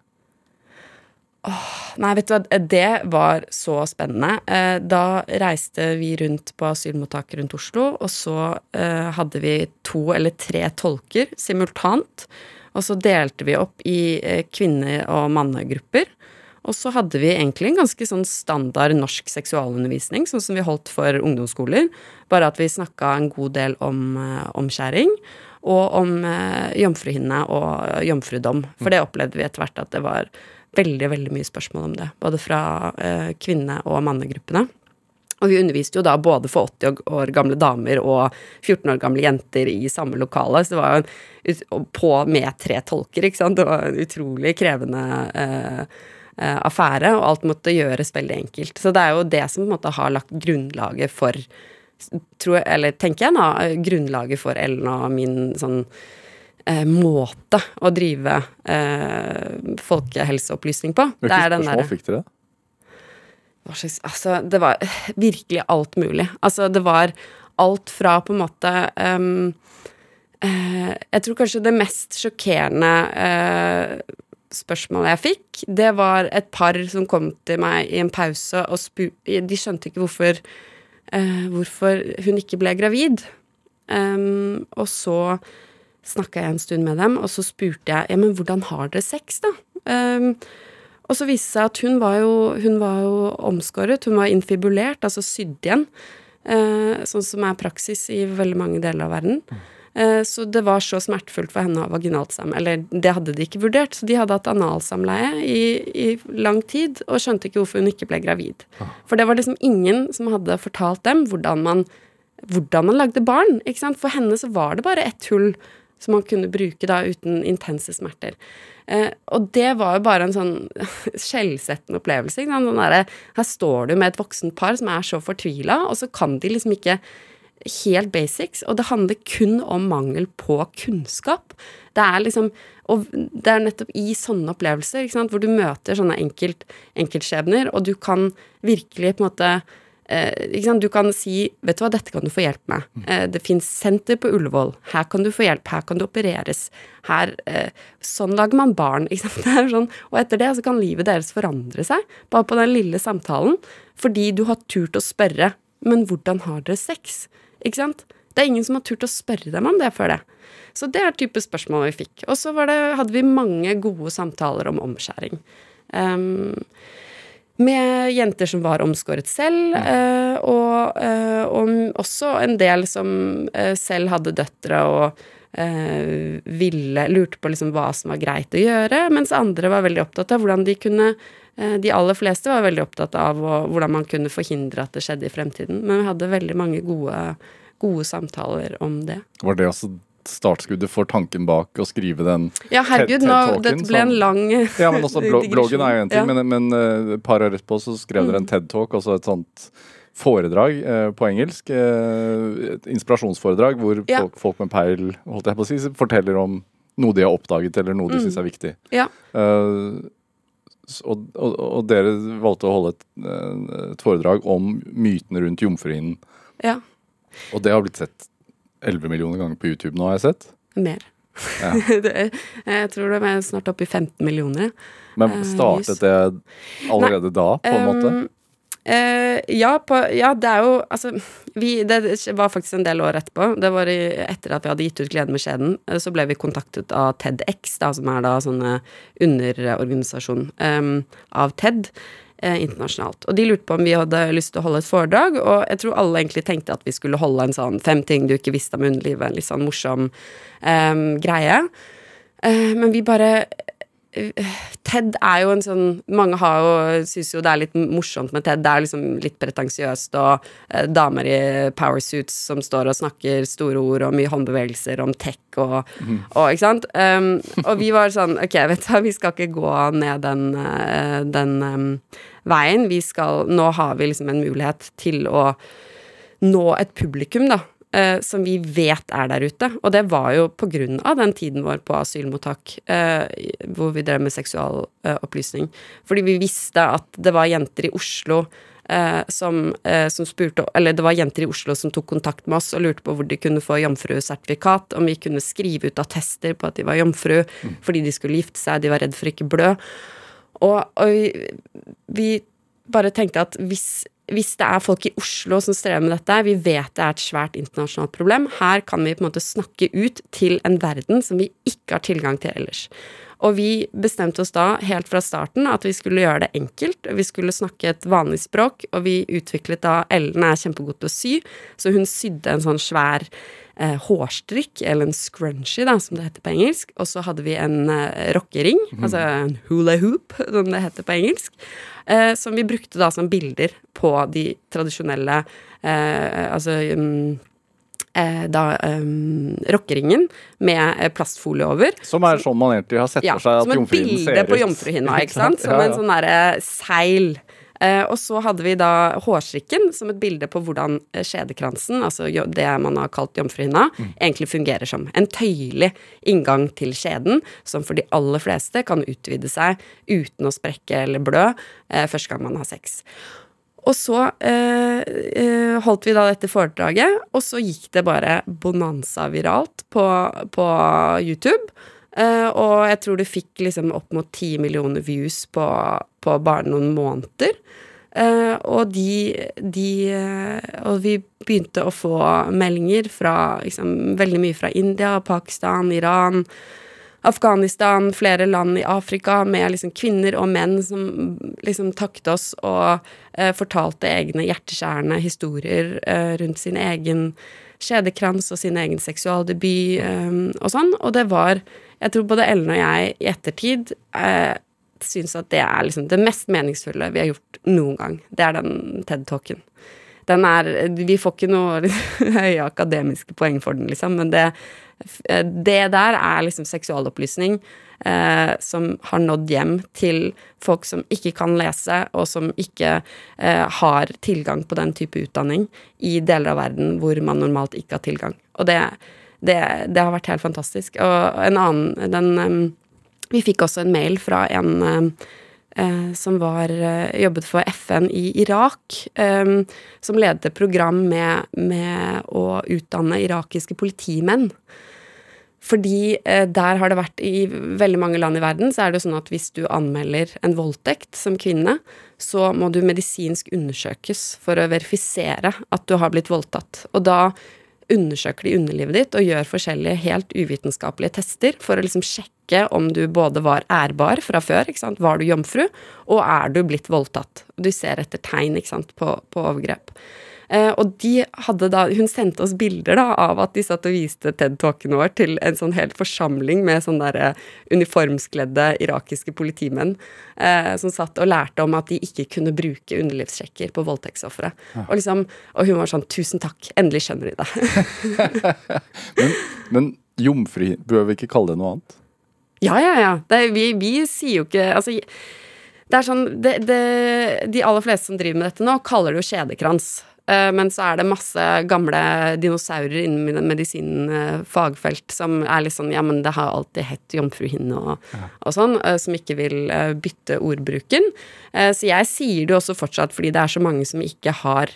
Speaker 3: Nei, vet du hva, det var så spennende. Eh, Da reiste vi rundt på asylmottak rundt Oslo, og så eh, hadde vi to eller tre tolker simultant. Og så delte vi opp i eh, kvinne- og mannegrupper. Og så hadde vi egentlig en ganske sånn standard norsk seksualundervisning, sånn som vi holdt for ungdomsskoler, bare at vi snakka en god del om eh, omskjæring. Og om eh, jomfruhinne og jomfrudom. For det opplevde vi etter hvert at det var veldig veldig mye spørsmål om det. Både fra eh, kvinne- og mannegruppene. Og vi underviste jo da både for 80 år gamle damer og 14 år gamle jenter i samme lokale. Så det var jo på med tre tolker, ikke sant. Det var en utrolig krevende eh, eh, affære, og alt måtte gjøres veldig enkelt. Så det er jo det som på en måte har lagt grunnlaget for tror eller tenker jeg da, grunnlaget for Ellen og min sånn eh, måte å drive eh, folkehelseopplysning på.
Speaker 2: Hvilke
Speaker 3: Det den
Speaker 2: spørsmål fikk dere?
Speaker 3: Altså, det var [LAUGHS] virkelig alt mulig. Altså, det var alt fra på en måte um, uh, Jeg tror kanskje det mest sjokkerende uh, spørsmålet jeg fikk, det var et par som kom til meg i en pause og spu... De skjønte ikke hvorfor uh, hvorfor hun ikke ble gravid. Um, og så snakka jeg en stund med dem, og så spurte jeg ja, men hvordan har dere sex, da? Um, og så viste det seg at hun var jo, hun var jo omskåret. Hun var infibulert, altså sydd igjen. Uh, sånn som er praksis i veldig mange deler av verden. Uh, så det var så smertefullt for henne å ha vaginalt samleie. Eller det hadde de ikke vurdert, så de hadde hatt analsamleie i, i lang tid og skjønte ikke hvorfor hun ikke ble gravid. For det var liksom ingen som hadde fortalt dem hvordan man, hvordan man lagde barn. Ikke sant? For henne så var det bare ett hull som man kunne bruke da uten intense smerter. Eh, og det var jo bare en sånn [LAUGHS] skjellsettende opplevelse. Sånn der, her står du med et voksent par som er så fortvila, og så kan de liksom ikke helt basics, og det handler kun om mangel på kunnskap. Det er liksom Og det er nettopp i sånne opplevelser hvor du møter sånne enkelt, enkeltskjebner, og du kan virkelig på en måte? Du kan si 'vet du hva, dette kan du få hjelp med'. Eh, det fins senter på Ullevål. Her kan du få hjelp. Her kan du opereres. Her, eh, sånn lager man barn. Ikke sant? [LAUGHS] Det er sånn. Og etter det så kan livet deres forandre seg, bare på den lille samtalen. Fordi du har turt å spørre 'men hvordan har dere sex'? Ikke sant? Det er ingen som har turt å spørre dem om det før det. Så det er type spørsmål vi fikk. Og så hadde vi mange gode samtaler om omskjæring. Um, med jenter som var omskåret selv, eh, og, eh, og også en del som eh, selv hadde døtre og eh, ville Lurte på liksom hva som var greit å gjøre, mens andre var veldig opptatt av hvordan de kunne De aller fleste var veldig opptatt av hvordan man kunne forhindre at det skjedde i fremtiden. Men vi hadde veldig mange gode, gode samtaler om det.
Speaker 2: Var det startskuddet for tanken bak å skrive den
Speaker 3: Ja, herregud, nå, dette ble en lang [LAUGHS]
Speaker 2: Ja, men også bloggen er jo en ting,
Speaker 3: Ja. Mm.
Speaker 2: men, men eh, et par år etterpå så skrev dere en TED-talk, altså et sånt foredrag eh, på engelsk. Eh, et inspirasjonsforedrag hvor
Speaker 3: Ja.
Speaker 2: folk, folk med peil holdt jeg på å si, forteller om noe de har oppdaget, eller noe de
Speaker 3: Mm.
Speaker 2: syns er viktig.
Speaker 3: Ja.
Speaker 2: Eh, og, og, og dere valgte å holde et, eh, et foredrag om mytene rundt jomfruhinnen.
Speaker 3: ja.
Speaker 2: Og det har blitt sett 11 millioner ganger på YouTube nå, har jeg sett.
Speaker 3: Mer.
Speaker 2: Ja. [LAUGHS]
Speaker 3: jeg tror det er snart oppe i 15 millioner.
Speaker 2: Men
Speaker 3: Eh,
Speaker 2: startet det allerede da, på en måte?
Speaker 3: Um, eh, ja, på, ja, det er jo Altså, vi, det var faktisk en del år etterpå. Det var i, etter at vi hadde gitt ut 'Gleden med skjeden', eh, så ble vi kontaktet av TEDX, da, som er da sånne underorganisasjon um, av TED. Eh, internasjonalt. Og de lurte på om vi hadde lyst til å holde et foredrag, og jeg tror alle egentlig tenkte at vi skulle holde en sånn fem ting du ikke visste om underlivet, en litt sånn morsom eh, greie. Eh, men vi bare TED er jo en sånn Mange har jo, syns jo det er litt morsomt med TED. Det er liksom litt pretensiøst og eh, damer i powersuits som står og snakker store ord og mye håndbevegelser om tech og, og Ikke sant? Um, og vi var sånn Ok, vet du vi skal ikke gå ned den, eh, den um, veien. Vi skal Nå har vi liksom en mulighet til å nå et publikum, da. Eh, som vi vet er der ute. Og det var jo på grunn av den tiden vår på asylmottak, eh, hvor vi drev med seksualopplysning. Fordi vi visste at det var jenter i Oslo eh, som, eh, som spurte Eller det var jenter i Oslo som tok kontakt med oss og lurte på hvor de kunne få jomfrusertifikat, om vi kunne skrive ut attester på at de var jomfru fordi de skulle gifte seg, de var redd for ikke blø. Og, og vi, vi bare tenkte at hvis, hvis det er folk i Oslo som strever med dette, vi vet det er et svært internasjonalt problem, her kan vi på en måte snakke ut til en verden som vi ikke har tilgang til ellers. Og vi bestemte oss da helt fra starten at vi skulle gjøre det enkelt. Vi skulle snakke et vanlig språk, og vi utviklet da Ellen er kjempegod til å sy, så hun sydde en sånn svær eh, hårstrikk, eller en scrunchie, da, som det heter på engelsk. Og så hadde vi en eh, rockering, altså en hula hoop, som det heter på engelsk. Eh, som vi brukte da som bilder på de tradisjonelle eh, Altså um, da um, rockeringen med plastfolie over.
Speaker 2: Som er sånn man egentlig har sett for seg
Speaker 3: ja,
Speaker 2: at
Speaker 3: et
Speaker 2: jomfruhinnen ser
Speaker 3: bilde på jomfruhinna, ikke [LAUGHS] sant? Som
Speaker 2: Ja,
Speaker 3: en sånn derre seil. Eh, og så hadde vi da hårstrikken som et bilde på hvordan eh, skjedekransen, altså det man har kalt jomfruhinna,
Speaker 2: Mm.
Speaker 3: egentlig fungerer som. En tøyelig inngang til skjeden, som for de aller fleste kan utvide seg uten å sprekke eller blø eh, første gang man har sex. Og så eh, eh, holdt vi da dette foredraget, og så gikk det bare bonanza viralt på, på YouTube. Eh, og jeg tror det fikk liksom opp mot ti millioner views på, på bare noen måneder. Eh, og de, de eh, Og vi begynte å få meldinger fra liksom, veldig mye fra India, Pakistan, Iran. Afghanistan, flere land i Afrika med liksom kvinner og menn som liksom takket oss og eh, fortalte egne hjerteskjærende historier eh, rundt sin egen skjedekrans og sin egen seksualdebut eh, og sånn. Og det var Jeg tror både Ellen og jeg i ettertid eh, syns at det er liksom det mest meningsfulle vi har gjort noen gang. Det er den TED-talken. Den er Vi får ikke noe [LAUGHS] høye akademiske poeng for den, liksom, men det, det der er liksom seksualopplysning eh, som har nådd hjem til folk som ikke kan lese, og som ikke eh, har tilgang på den type utdanning i deler av verden hvor man normalt ikke har tilgang. Og det, det, det har vært helt fantastisk. Og en annen den, Vi fikk også en mail fra en eh, som var, eh, jobbet for FN i Irak, som ledet et program med, med å utdanne irakiske politimenn. Fordi eh, der har det vært I veldig mange land i verden så er det jo sånn at hvis du anmelder en voldtekt som kvinne, så må du medisinsk undersøkes for å verifisere at du har blitt voldtatt. Og da undersøker de underlivet ditt og gjør forskjellige helt uvitenskapelige tester for å liksom sjekke om du både var ærbar fra før, var du jomfru, og er du blitt voldtatt. Du ser etter tegn på, på overgrep. Eh, og de hadde da, Hun sendte oss bilder da, av at de satt og viste TED-talken vår til en sånn hel forsamling med sånn derre uniformskledde irakiske politimenn eh, som satt og lærte om at de ikke kunne bruke underlivssjekker på voldtektsofre. Og, liksom, og hun var sånn 'Tusen takk, endelig skjønner de det'. [LAUGHS]
Speaker 2: Men, men jomfruhinne Bør vi ikke kalle det noe annet?
Speaker 3: ja, ja, ja. Det, vi, vi sier jo ikke Altså det er sånn det, det, De aller fleste som driver med dette nå, kaller det jo kjedekrans. Eh, men så er det masse gamle dinosaurer innen medisinfagfelt som er litt sånn Ja, men det har alltid hett jomfruhinne og, og sånn, eh, som ikke vil eh, bytte ordbruken. Så jeg sier det også fortsatt fordi det er så mange som ikke har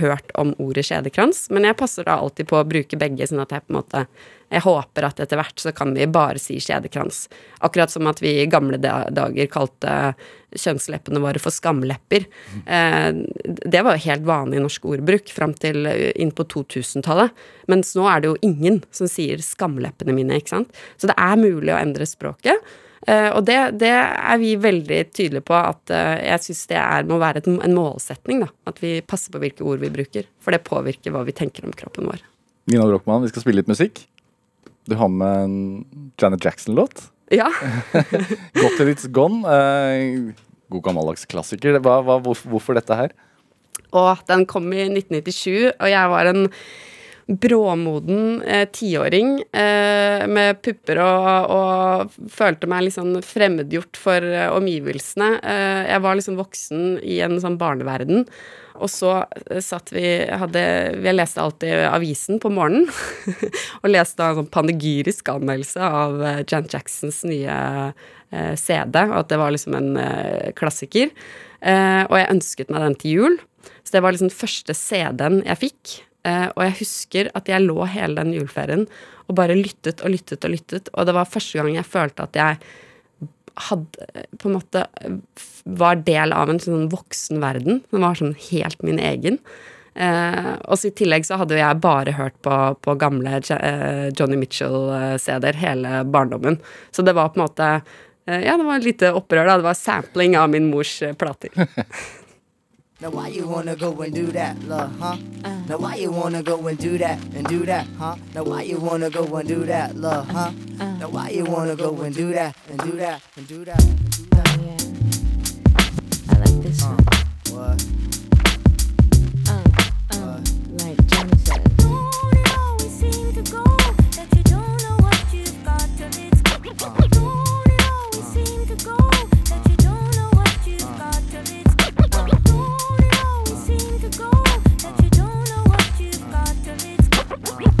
Speaker 3: hørt om ordet kjedekrans. Men jeg passer da alltid på å bruke begge, sånn at jeg på en måte jeg håper at etter hvert så kan vi bare si skjedekrans. Akkurat som at vi i gamle dager kalte kjønnsleppene våre for skamlepper. Eh, det var jo helt vanlig norsk ordbruk fram til eh, inn på 2000-tallet. Mens nå er det jo ingen som sier 'skamleppene mine', ikke sant. Så det er mulig å endre språket. Uh, og det, det, er vi veldig tydelige på at jeg syns det er, må være et, en målsetning. da, At vi passer på hvilke ord vi bruker. For det påvirker hva vi tenker om kroppen vår.
Speaker 2: Nina Brochmann, vi skal spille litt musikk. Du har med en Janet Jackson-låt.
Speaker 3: Ja. [LAUGHS]
Speaker 2: Got Till It's Gone. Eh, god gammeldags klassiker. Hva, hva, hvorfor, hvorfor, dette her?
Speaker 3: Og den kom i 1997, og jeg var en bråmoden eh, tiåring eh, med pupper og, og, følte meg litt sånn fremmedgjort for eh, omgivelsene. Eh, jeg var liksom voksen i en sånn barneverden. Og så eh, satt vi hadde, Jeg leste alltid avisen på morgenen. [LAUGHS] og leste en sånn panegyrisk anmeldelse av Jan Jacksons nye CD, og at det var liksom en klassiker. og jeg ønsket meg den til jul. Så det var liksom første CD-en jeg fikk. Og jeg husker at jeg lå hele den juleferien og bare lyttet og lyttet og lyttet. Og det var første gang jeg følte at jeg hadde på en måte var del av en sånn voksen verden. Den var sånn helt min egen. Eh, og i tillegg så hadde jeg bare hørt på, på gamle eh, Johnny Mitchell-CD-er hele barndommen. Så det var på en måte eh, Ja, det var et lite opprør, da. Det var sampling av min mors eh, plater. [LAUGHS] Now why you wanna go and do that, love, huh? Uh. Now why you wanna go and do that and do that, huh? Now why you wanna go and do that, love, huh? Uh. Now why you wanna go and do that and do that and do that and do that? Oh, yeah. I like this uh. one. What? Wow.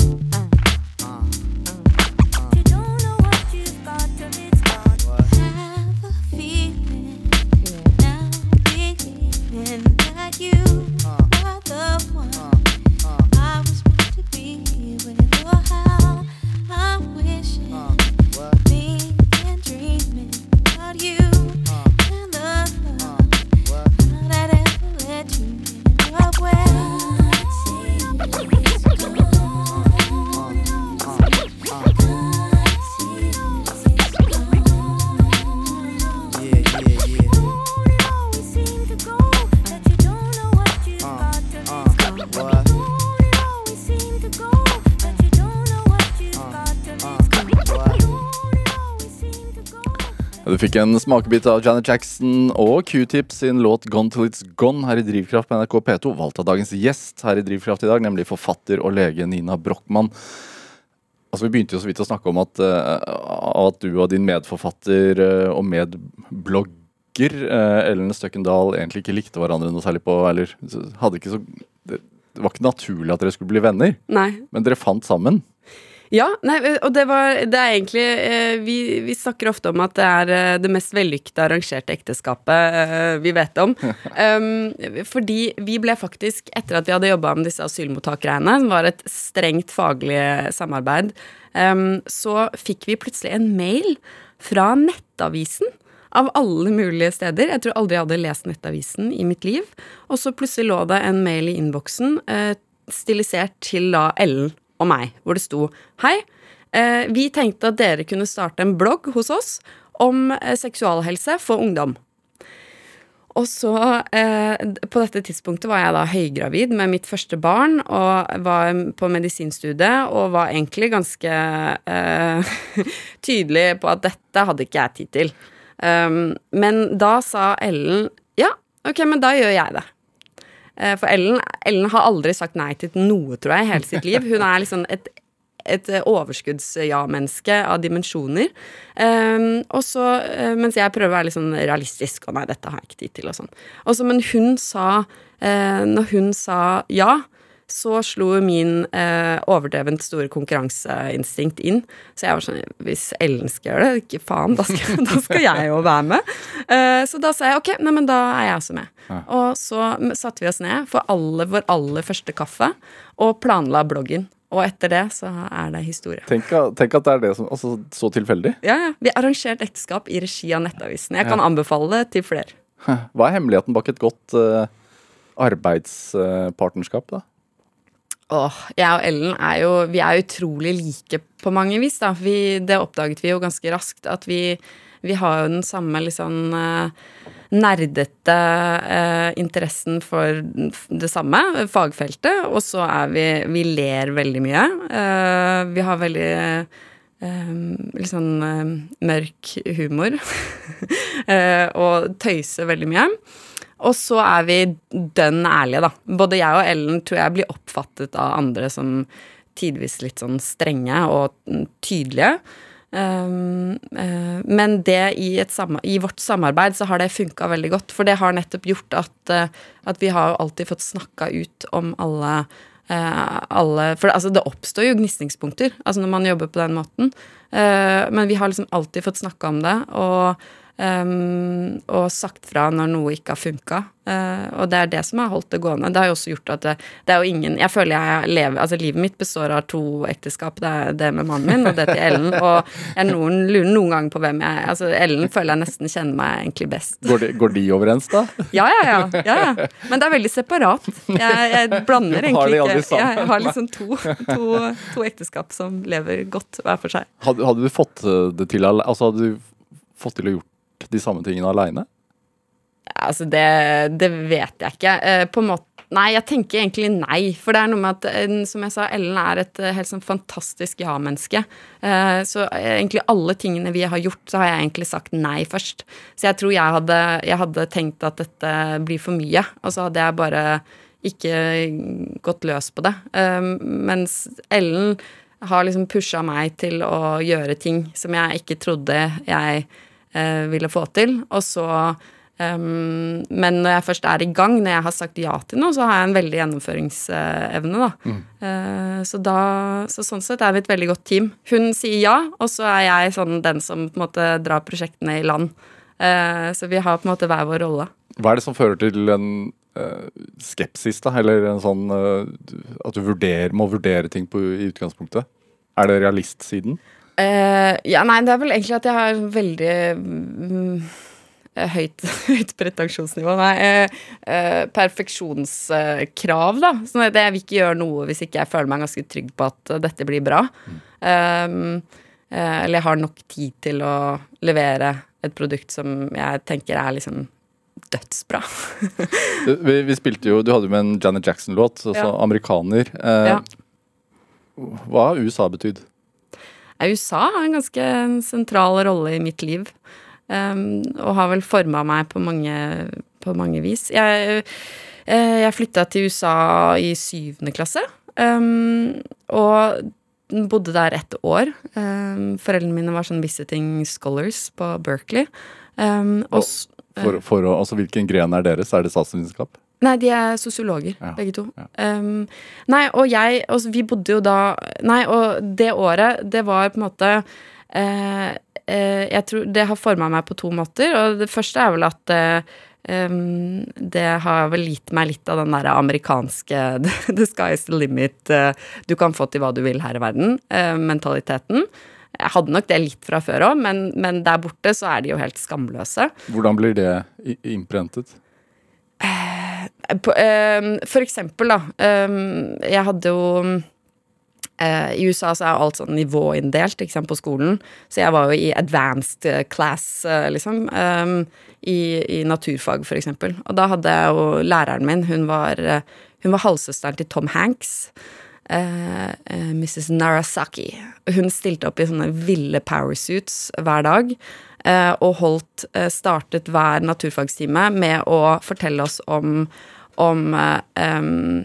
Speaker 3: Du fikk en smakebit av Janet Jackson og Q-Tip sin låt 'Gone Till It's Gone' her i Drivkraft på NRK P2. Valgt av dagens gjest her i Drivkraft i dag, nemlig forfatter og lege Nina Brochmann. Altså, vi begynte jo så vidt å snakke om at, uh, at du og din medforfatter uh, og medblogger uh, Ellen Støkkendal egentlig ikke likte hverandre noe særlig på Eller hadde ikke så det, var ikke naturlig at dere skulle bli venner, Nei.
Speaker 2: men dere fant sammen.
Speaker 3: Ja, nei, og det var Det er egentlig vi, vi, snakker ofte om at det er det mest vellykkede arrangerte ekteskapet vi vet om. [LAUGHS] Um, fordi vi ble faktisk, etter at vi hadde jobba med disse asylmottakgreiene, som var et strengt faglig samarbeid, um, så fikk vi plutselig en mail fra Nettavisen. Av alle mulige steder. Jeg tror aldri jeg hadde lest Nettavisen i mitt liv. Og så plutselig lå det en mail i innboksen eh, stilisert til da Ellen og meg, hvor det sto Hei, eh, vi tenkte at dere kunne starte en blogg hos oss om eh, seksualhelse for ungdom. Og så, eh, på dette tidspunktet var jeg da høygravid med mitt første barn og var på medisinstudiet og var egentlig ganske eh, [LAUGHS] tydelig på at dette hadde ikke jeg tid til. Um, men da sa Ellen ja, ok, men da gjør jeg det. Eh, for Ellen, Ellen, har aldri sagt nei til noe, tror jeg, i hele sitt liv. Hun er liksom et et overskudds-ja-menneske av dimensjoner. Um, og så, uh, Mens jeg prøver å være litt sånn realistisk, og nei, dette har jeg ikke tid til, og sånn. Men hun sa, uh, når hun sa ja, så slo min eh, overdrevent store konkurranseinstinkt inn. Så jeg var sånn Hvis Ellen skal gjøre det, ikke faen, da skal, [LAUGHS] da skal jeg jo være med. Eh, så da sa jeg ok, nei, men da er jeg også med. Ja. Og så satte vi oss ned for alle, vår aller første kaffe og planla bloggen. Og etter det så er det historie.
Speaker 2: Tenk, tenk at det er det som altså, Så tilfeldig.
Speaker 3: Ja, ja. Vi arrangerte arrangert ekteskap i regi av Nettavisen. Jeg kan ja. anbefale det til flere.
Speaker 2: Hva er hemmeligheten bak et godt uh, arbeidspartnerskap, da?
Speaker 3: Åh, jeg og Ellen er jo Vi er utrolig like på mange vis, da. Vi, det oppdaget vi jo ganske raskt, at vi, vi har jo den samme litt sånn uh, nerdete eh, interessen for det samme, fagfeltet. Og så er vi Vi ler veldig mye. Eh, vi har veldig litt sånn mørk humor. [LAUGHS] og tøyser veldig mye. Og så er vi dønn ærlige, da. Både jeg og Ellen tror jeg blir oppfattet av andre som tidvis litt sånn strenge og tydelige. Um, uh, men det i, i, vårt samarbeid så har det funka veldig godt. For det har nettopp gjort at, uh, at vi har alltid fått snakka ut om alle, uh, alle For altså, det oppstår jo gnisningspunkter altså når man jobber på den måten. men vi har liksom alltid fått snakka om det. Og Um, og sagt fra når noe ikke har funka. Uh, og det er det som har holdt det gående. Det har jo også gjort at det, det, er jo ingen Jeg føler jeg lever Altså, livet mitt består av to ekteskap. Det er det med mannen min, og det til Ellen. Og jeg noen, lurer noen ganger på hvem jeg er. Altså, Ellen føler jeg nesten kjenner meg egentlig best.
Speaker 2: Går de, går de overens, da?
Speaker 3: Ja, ja, ja, ja, ja. Men det er veldig separat. Jeg, jeg blander egentlig ikke Jeg, Jeg har liksom to, to, to, ekteskap som lever godt hver for seg.
Speaker 2: Hadde, hadde du fått det til Altså, hadde du fått til å gjort de samme tingene aleine?
Speaker 3: Altså, det, det, vet jeg ikke. Eh, på en måte Nei, jeg tenker egentlig nei. For det er noe med at, eh, som jeg sa, Ellen er et eh, helt sånn fantastisk ja-menneske. Så egentlig alle tingene vi har gjort, så har jeg egentlig sagt nei først. Så jeg tror jeg hadde, jeg hadde tenkt at dette blir for mye, og så hadde jeg bare ikke gått løs på det. Mens Ellen har liksom pusha meg til å gjøre ting som jeg ikke trodde jeg ville få til. Og så um, Men når jeg først er i gang, når jeg har sagt ja til noe, så har jeg en veldig gjennomføringsevne, da. Mm. Uh, så da Så sånn sett er vi et veldig godt team. Hun sier ja, og så er jeg sånn den som på en måte drar prosjektene i land. Uh, så vi har på en måte hver vår rolle.
Speaker 2: Hva er det som fører til en uh, skepsis, da? Eller en sånn at du vurderer, må vurdere ting på, i utgangspunktet? Er det realistsiden?
Speaker 3: Uh, ja, nei, det er vel egentlig at jeg har veldig mm, høyt, [LAUGHS] høyt pretensjonsnivå. Nei, uh, uh, perfeksjonskrav, da. Sånn at jeg vil ikke gjøre noe hvis ikke jeg føler meg ganske trygg på at dette blir bra. Um, eller jeg har nok tid til å levere et produkt som jeg tenker er liksom dødsbra. [LAUGHS]
Speaker 2: vi, vi, spilte jo Du hadde jo med en Janet Jackson-låt, altså ja. amerikaner. Ja. Hva har USA betydd?
Speaker 3: USA har en ganske sentral rolle i mitt liv. Um, og har vel forma meg på mange, på mange vis. Jeg, uh, jeg flytta til USA i syvende klasse. Um, og bodde der ett år. Um, foreldrene mine var sånn visiting scholars på Berkeley. Um,
Speaker 2: og, for, for, altså, hvilken gren er deres? Er det statsvitenskap?
Speaker 3: Nei, de er sosiologer, ja, begge to. Ja. Um, nei, og jeg og Vi bodde jo da Nei, og det året, det var på en måte uh, uh, Jeg tror det har forma meg på to måter. Og det første er vel at uh, um, det har vel gitt meg litt av den derre amerikanske [LAUGHS] The sky is the limit, du kan få til hva du vil her i verden, mentaliteten. Jeg hadde nok det litt fra før òg, men, men, der borte så er de jo helt skamløse.
Speaker 2: Hvordan blir det innprentet?
Speaker 3: Ehm, for eksempel, da. Ehm, jeg hadde jo Uh, I USA så er alt sånn nivåinndelt på skolen, så jeg var jo i advanced eh, class, uh, liksom. Um, i, i, naturfag, for eksempel. Og da hadde jeg jo læreren min, hun var, hun var halvsøsteren til Tom Hanks. Mrs. Narasaki. Hun stilte opp i sånne ville powersuits hver dag. og holdt Startet hver naturfagstime med å fortelle oss om om um,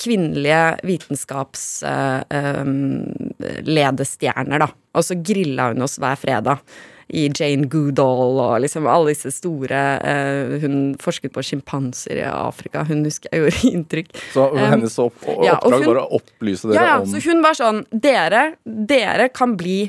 Speaker 3: kvinnelige vitenskapsledestjerner, um, da. Og så grilla hun oss hver fredag. I Jane Goodall og liksom alle disse store uh, Hun forsket på sjimpanser i Afrika. Hun husker jeg gjorde [LAUGHS] inntrykk.
Speaker 2: Så hennes opp,
Speaker 3: ja,
Speaker 2: oppdrag
Speaker 3: hun-
Speaker 2: var å opplyse dere
Speaker 3: Ja, ja,
Speaker 2: om
Speaker 3: så hun var sånn Dere, dere kan bli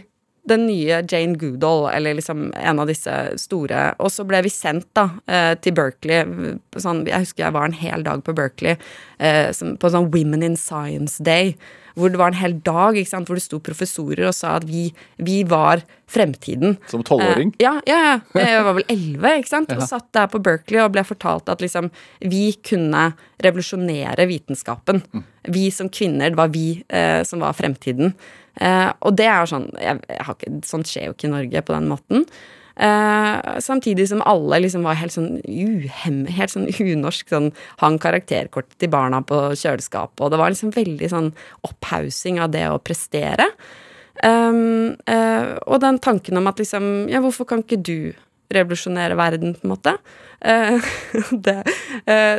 Speaker 3: den nye Jane Goodall, eller liksom en av disse store. Og så ble vi sendt da eh, til Berkeley. Sånn, jeg husker jeg var en hel dag på Berkeley eh, på sånn Women in Science Day. Hvor det var en hel dag sant, hvor det sto professorer og sa at vi, vi var fremtiden.
Speaker 2: Som tolvåring?
Speaker 3: Eh, ja, ja, ja. Jeg var vel elleve. Og satt der på Berkeley og ble fortalt at liksom vi kunne revolusjonere vitenskapen. Vi som kvinner, det var vi eh, som var fremtiden. Eh, og det er jo sånn jeg, jeg har ikke, Sånt skjer jo ikke i Norge på den måten. Eh, samtidig som alle liksom var helt sånn uhemme, helt sånn unorsk. Sånn, hang karakterkortet til barna på kjøleskapet, og det var liksom veldig sånn opphaussing av det å prestere. Um, uh, og den tanken om at liksom Ja, hvorfor kan ikke du revolusjonere verden, på en måte? Eh, [LAUGHS] eh, det,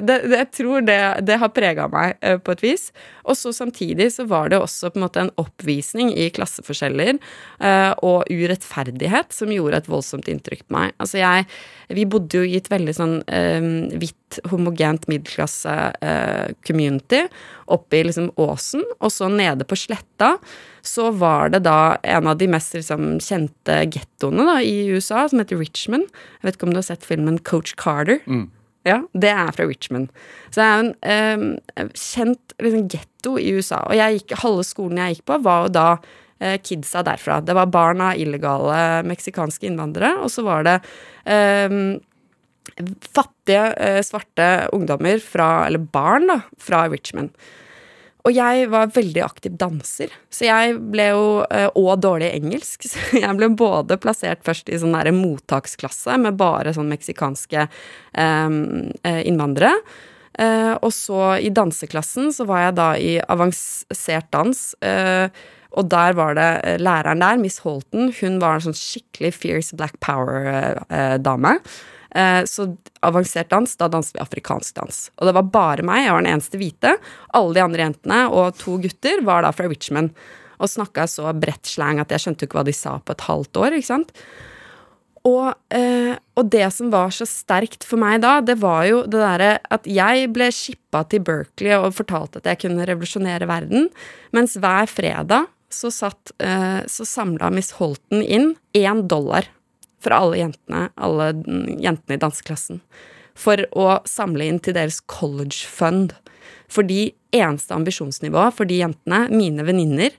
Speaker 3: det, jeg tror det, det har prega meg eh, på et vis. Og så samtidig så var det også på en måte en oppvisning i klasseforskjeller og urettferdighet som gjorde et voldsomt inntrykk på meg. Altså jeg Vi bodde jo i et veldig sånn hvitt, homogent middelklasse-community oppe i liksom Åsen, og så nede på Sletta så var det da en av de mest liksom, kjente gettoene i USA, som heter Richmond. Jeg vet ikke om du har sett filmen Coach Carter? Ja, det er fra Richmond. Så det er en eh, kjent liksom, getto i USA. Og jeg gikk, halve skolen jeg gikk på, var jo da eh, kidsa derfra. Det var barn av illegale meksikanske innvandrere, og så var det eh, fattige, svarte ungdommer fra, eller barn, da, fra Richmond. Og jeg var veldig aktiv danser, så jeg ble jo eh, Og dårlig engelsk. [LAUGHS] Så jeg ble både plassert først i sånn mottaksklasse med bare sånn meksikanske eh, innvandrere. Eh, og så i danseklassen så var jeg da i avansert dans. Eh, og der var det læreren der, Miss Holton, hun var en sånn skikkelig fierce black power-dame. Eh, så avansert dans, da danset vi afrikansk dans. Og det var bare meg, jeg var den eneste hvite. Alle de andre jentene og to gutter var da fra Richmond. Og snakka så bredt slang at jeg skjønte jo ikke hva de sa på et halvt år. ikke sant? Og, eh, og det som var så sterkt for meg da, det var jo det derre at jeg ble shippa til Berkeley og fortalte at jeg kunne revolusjonere verden, mens hver fredag så satt eh, Så samla Miss Holton inn én dollar fra alle jentene, alle mm, jentene i danseklassen, for å samle inn til deres college fund. Fordi eneste ambisjonsnivå for de jentene, mine venninner,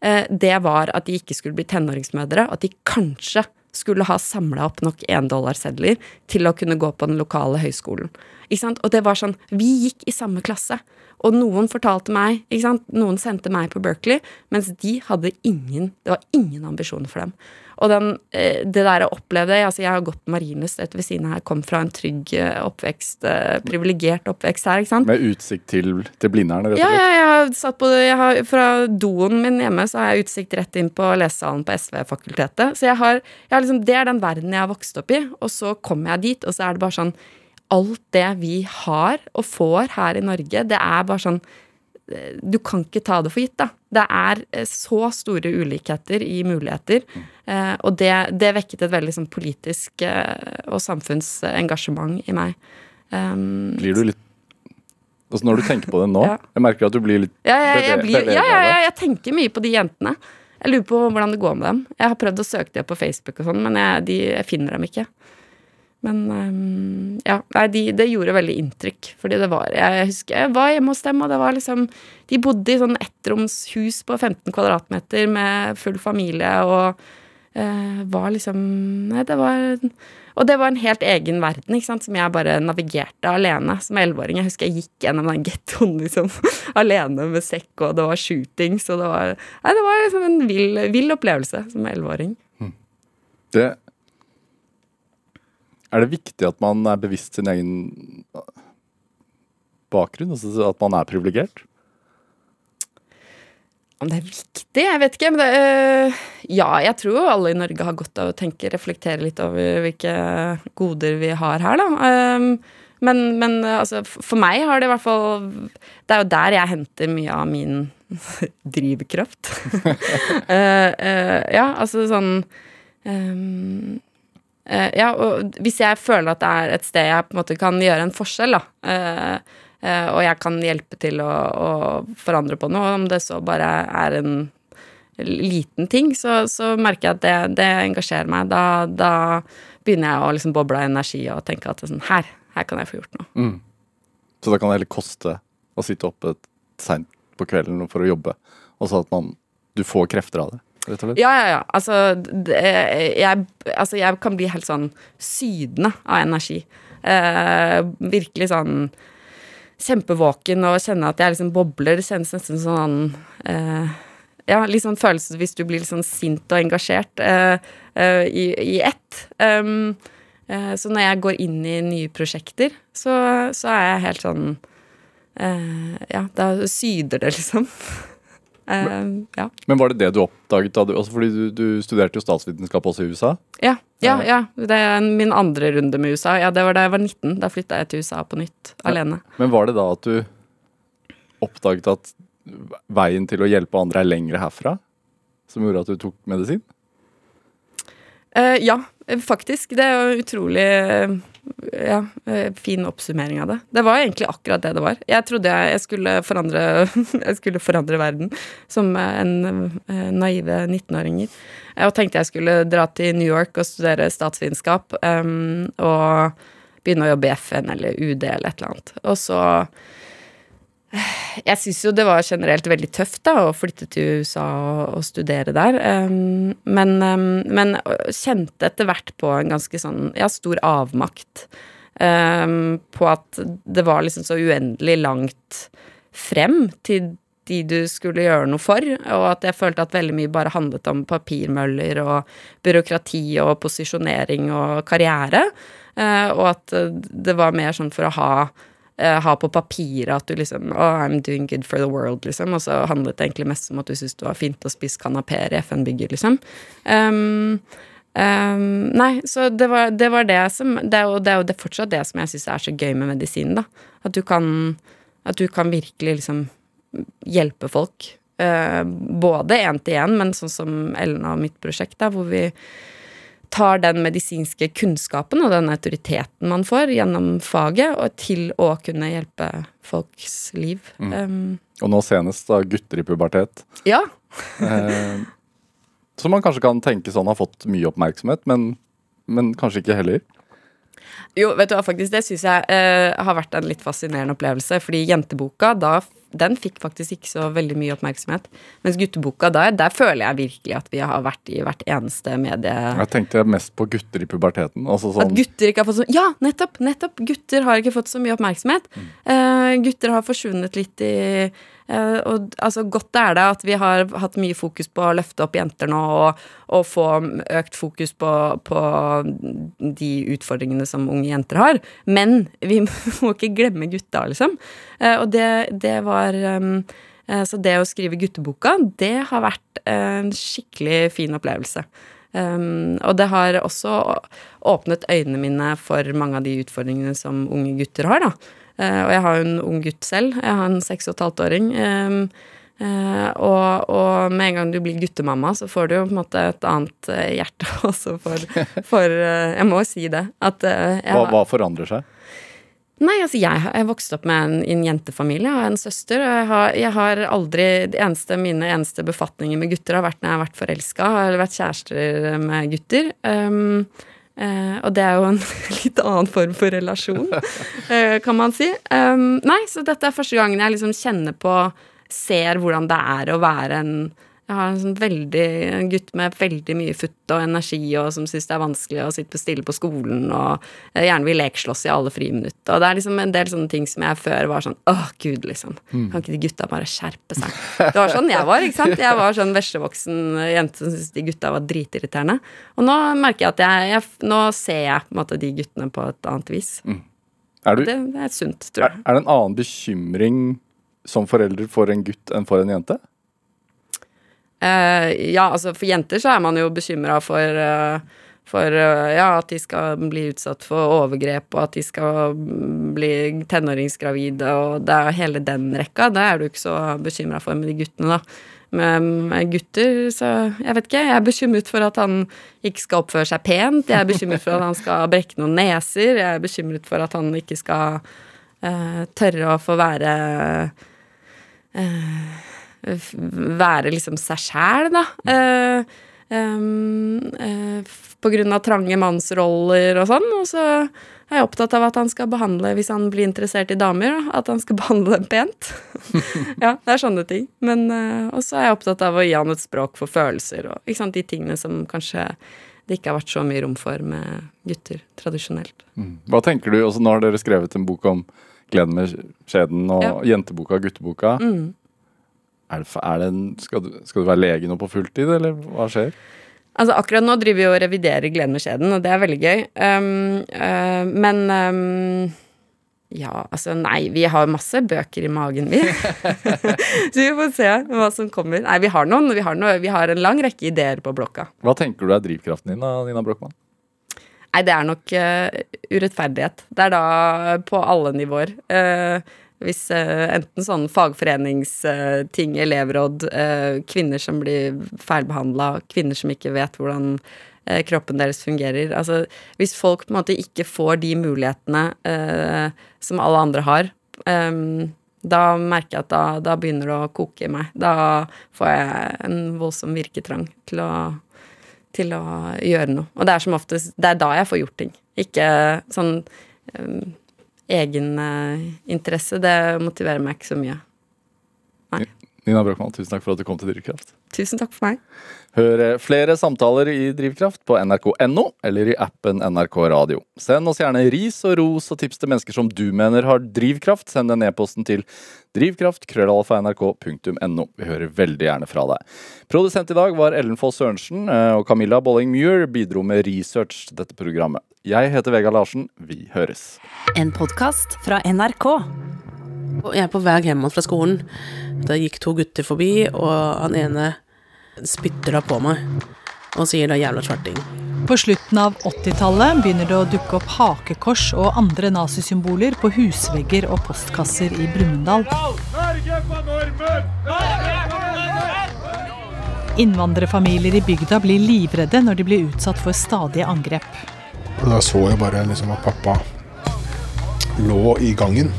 Speaker 3: eh, det var at de ikke skulle bli tenåringsmødre, at de kanskje skulle ha samla opp nok endollarsedler til å kunne gå på den lokale høyskolen. Og det var sånn Vi gikk i samme klasse. Og noen fortalte meg? Noen sendte meg på Berkeley, mens de hadde ingen Det var ingen ambisjoner for dem. Og den, eh, det der jeg opplevde altså Jeg har gått på Marienlyst rett ved siden av her, kom fra en trygg eh, oppvekst, eh, privilegert oppvekst her, ikke sant.
Speaker 2: Med utsikt til, til Blindern,
Speaker 3: Ja, ja, jeg har satt på jeg har, Fra doen min hjemme så har jeg utsikt rett inn på lesesalen på SV-fakultetet. Så jeg har, jeg har liksom, det er den verden jeg har vokst opp i. Og så kommer jeg dit, og så er det bare sånn Alt det vi har og får her i Norge, det er bare sånn du kan ikke ta det for gitt, da. Det er eh, så store ulikheter i muligheter. eh, Og det, det vekket et veldig sånn politisk eh, og samfunnsengasjement i meg. Um,
Speaker 2: Blir du litt Altså Når du tenker på det nå, [LAUGHS]
Speaker 3: Ja.
Speaker 2: jeg merker at du blir litt
Speaker 3: Ja, jeg, jeg, blir, ja, ja, ja, jeg tenker mye på de jentene. Jeg lurer på hvordan det går med dem. Jeg har prøvd å søke dem på Facebook, og sånn, men jeg, de, jeg finner dem ikke. Men um, ja, nei, de, det gjorde veldig inntrykk. Fordi det var Jeg husker jeg var hjemme hos dem, og det var liksom De bodde i sånn ettromshus på 15 kvadratmeter med full familie og uh, var liksom Nei, det var Og det var en helt egen verden, ikke sant, som jeg bare navigerte alene som elleveåring. Jeg husker jeg gikk gjennom den gettoen liksom [LAUGHS] alene med sekk, og det var shootings, og det var Nei, det var liksom en vill, vill opplevelse som elleveåring.
Speaker 2: Det Er det viktig at man er bevisst sin egen bakgrunn? Altså at man er privilegert?
Speaker 3: Om det er viktig? Jeg vet ikke. Men det, øh, ja, jeg tror jo alle i Norge har godt av å tenke, reflektere litt over hvilke goder vi har her, da. Um, men, men altså, for meg har det i hvert fall Det er jo der jeg henter mye av min [LAUGHS] drivkraft. uh, [LAUGHS] uh, ja, altså sånn eh, Ja, og hvis jeg føler at det er et sted jeg på en måte kan gjøre en forskjell, da, eh, eh, og jeg kan hjelpe til å, å forandre på noe, om det så bare er en liten ting, så, så merker jeg at det, det engasjerer meg. Da, da begynner jeg å liksom boble av energi og tenke at sånn, her, her kan jeg få gjort noe.
Speaker 2: Mm. Så da kan det heller koste å sitte oppe seint på kvelden for å jobbe, og så at man, du får krefter av det, rett og slett?
Speaker 3: Ja, ja, ja. Altså, det, jeg, altså, jeg kan bli helt sånn sydende av energi. Eh, virkelig sånn kjempevåken og kjenne at jeg liksom bobler. Det kjennes nesten sånn eh, Ja, litt sånn følelse hvis du blir litt sånn sint og engasjert eh, eh, i, i ett. Um, eh, så når jeg går inn i nye prosjekter, så, så er jeg helt sånn eh, Ja, da syder det, liksom. [LAUGHS] Eh, ja.
Speaker 2: Men var det det du oppdaget da du, altså fordi du, du studerte jo statsvitenskap også i USA?
Speaker 3: Ja, ja, ja. Det er min andre runde med USA. Ja, Det var da jeg var 19. Da flytta jeg til USA på nytt, alene.
Speaker 2: Men var det da at du oppdaget at veien til å hjelpe andre er lengre herfra? Som gjorde at du tok medisin?
Speaker 3: Uh, ja, faktisk. Det er jo utrolig eh, ja, eh, fin oppsummering av det. Det var egentlig akkurat det det var. Jeg trodde jeg, skulle, forandre, [LAUGHS] jeg skulle forandre verden som en eh, naive 19-åringer. Og tenkte jeg skulle dra til New York og studere statsvitenskap um, og begynne å jobbe i FN eller UD eller et eller annet. Og så jeg syns jo det var generelt veldig tøft da, å flytte til USA og, studere der. Um, men, um, men, kjente etter hvert på en ganske sånn ja, stor avmakt. Um, på at det var liksom så uendelig langt frem til de du skulle gjøre noe for, og at jeg følte at veldig mye bare handlet om papirmøller og byråkrati og posisjonering og karriere, uh, og at det var mer sånn for å ha uh, ha på papiret at du liksom Oh, I'm doing good for the world, liksom. Og så handlet det egentlig mest om at du syntes det var fint å spise kanapeer i FN-bygget, liksom. Um, um, nei, så det var det, var det som det er, jo, det er jo fortsatt det som jeg syns er så gøy med medisin, da. At du kan, at du kan virkelig liksom hjelpe folk. Uh, både én til én, men sånn som Elna og mitt prosjekt, da, hvor vi tar den medisinske kunnskapen og den autoriteten man får gjennom faget, og til å kunne hjelpe folks liv.
Speaker 2: Mm. Um, og nå senest da gutter i pubertet.
Speaker 3: Ja. [LAUGHS]
Speaker 2: eh, som man kanskje kan tenke sånn har fått mye oppmerksomhet, men, men kanskje ikke heller.
Speaker 3: Jo, vet du hva, faktisk, det syns jeg eh, har vært en litt fascinerende opplevelse. Fordi jenteboka, da den fikk faktisk ikke så veldig mye oppmerksomhet. Mens gutteboka, der, der føler jeg virkelig at vi har vært i hvert eneste medie...
Speaker 2: Jeg tenkte mest på gutter i puberteten. Altså sånn...
Speaker 3: At gutter ikke har fått så Ja, nettopp! nettopp, Gutter har ikke fått så mye oppmerksomhet. Mm. Uh, gutter har forsvunnet litt i uh, og altså, godt er det at vi har hatt mye fokus på å løfte opp jenter nå, og, og få økt fokus på, på, de utfordringene som unge jenter har. Men vi [LAUGHS] må ikke glemme gutta, liksom. Uh, og det, det var um, Så det å skrive gutteboka, det har vært en skikkelig fin opplevelse. Um, og det har også åpnet øynene mine for mange av de utfordringene som unge gutter har, da. Uh, og jeg har jo en ung gutt selv. Jeg har en seks og et halvt åring. Uh, og, og, med en gang du blir guttemamma, så får du jo på en måte et annet uh, hjerte [LAUGHS] også for, for Jeg må jo si det. At,
Speaker 2: hva, hva forandrer seg?
Speaker 3: Nei, altså jeg, jeg vokste opp med en, en jentefamilie har en søster. Og jeg har, jeg har aldri eneste, Mine eneste befatninger med gutter har vært når jeg har vært forelska eller vært kjærester med gutter. Um, uh, og det er jo en [LAUGHS] litt annen form for relasjon, eh, kan man si. Um, nei, så dette er første gangen jeg liksom kjenner på Ser hvordan det er å være en jeg har en sånn veldig en gutt med veldig mye futt og energi, og som syns det er vanskelig å sitte stille på skolen, og gjerne vil lekslåss i alle friminutt. Og det er liksom en del sånne ting som jeg før var sånn åh, gud, liksom. Mm. Kan ikke de gutta bare skjerpe seg? Det var sånn jeg var, ikke sant. Jeg var sånn veslevoksen jente som syntes de gutta var dritirriterende. Og nå merker jeg at jeg, jeg Nå ser jeg på en måte de guttene på et annet vis. Mm.
Speaker 2: Er du,
Speaker 3: det, det, er sunt, tror jeg.
Speaker 2: Er, er det en annen bekymring som forelder for en gutt enn for en jente?
Speaker 3: Uh, ja, altså for jenter så er man jo bekymra for, uh, for eh, ja, at de skal bli utsatt for overgrep, og at de skal bli tenåringsgravide, og det er hele den rekka. Det er du ikke så bekymra for med de guttene, da. Med gutter, så jeg vet ikke. Jeg er bekymret for at han ikke skal oppføre seg pent. Jeg er bekymret for at han skal brekke noen neser. Jeg er bekymret for at han ikke skal uh, tørre å få være uh, Være liksom seg sjæl, da. Uh, um, på grunn av trange mannsroller og sånn. Og så er jeg opptatt av at han skal behandle, hvis han blir interessert i damer, at han skal [LAUGHS] behandle dem pent. ja, det er sånne ting. Men uh, også er jeg opptatt av å gi han et språk for følelser og ikke sant, de tingene som kanskje det ikke har vært så mye rom for med gutter tradisjonelt.
Speaker 2: Mm. Hva tenker du, også Nå har dere skrevet en bok om gleden med skjeden og ja. jenteboka og gutteboka. Mm. Er det, er det en, skal, du, skal, du, være lege nå på fulltid, eller hva skjer?
Speaker 3: Altså Akkurat nå driver vi og reviderer Gleden med skjeden, og det er veldig gøy. Um, uh, men um, ja, altså nei, vi har masse bøker i magen, vi. [LAUGHS] Så vi får se hva som kommer. Nei, vi har noen. Vi har, noe, vi har en lang rekke ideer på blokka.
Speaker 2: Hva tenker du er drivkraften din, da, Nina Brochmann?
Speaker 3: Nei, det er nok uh, urettferdighet. Det er da på alle nivåer. Uh, hvis uh, enten sånn fagforeningsting, elevråd, uh, kvinner som blir feilbehandla, kvinner som ikke vet hvordan kroppen deres fungerer. Altså hvis folk på en måte ikke får de mulighetene som alle andre har, um, da merker jeg at da, da, begynner det å koke i meg. Da får jeg en voldsom virketrang til å, til å gjøre noe. Og det er som oftest Det er da jeg får gjort ting. Ikke sånn um, egeninteresse, det motiverer meg ikke så mye.
Speaker 2: Nina Brochmann, tusen takk for at du kom til Drivkraft.
Speaker 3: Tusen takk for meg.
Speaker 2: Hør flere samtaler i Drivkraft på nrk.no eller i appen NRK Radio. Send oss gjerne ris og ros og tips til mennesker som du mener har drivkraft. Send den e-posten til drivkraft.krøllalfa.nrk.no. Vi hører veldig gjerne fra deg. Produsent i dag var Ellen Foss Sørensen, eh, og Camilla Bolling Muir bidro med research til dette programmet. Jeg heter Vega Larsen. Vi høres.
Speaker 1: En podkast fra NRK.
Speaker 4: Jeg er på vei hjem fra skolen. Da gikk to gutter forbi, og han ene spytter da på meg og sier da 'jævla svarting'.
Speaker 5: På slutten av 80-tallet begynner det å dukke opp hakekors og andre nazisymboler på husvegger og postkasser i Brumunddal. Innvandrerfamilier i bygda blir livredde når de blir utsatt for stadige angrep.
Speaker 6: Da så jeg bare liksom at pappa lå i gangen.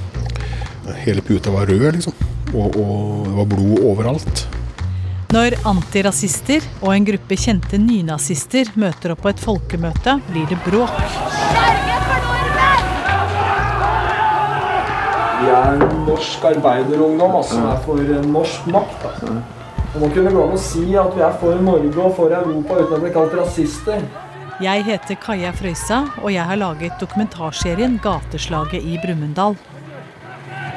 Speaker 6: Hele puta var rød, liksom. Og, og det var blod overalt.
Speaker 5: Når antirasister og en gruppe kjente nynazister møter opp på et folkemøte, blir det bråk.
Speaker 7: Vi er norsk arbeiderungdom altså, som er for norsk makt. Altså. Det må kunne gå an å si at vi er for Norge og for Europa uten å bli kalt rasister.
Speaker 5: Jeg heter Kaja Frøysa, og jeg har laget dokumentarserien 'Gateslaget i Brumunddal'.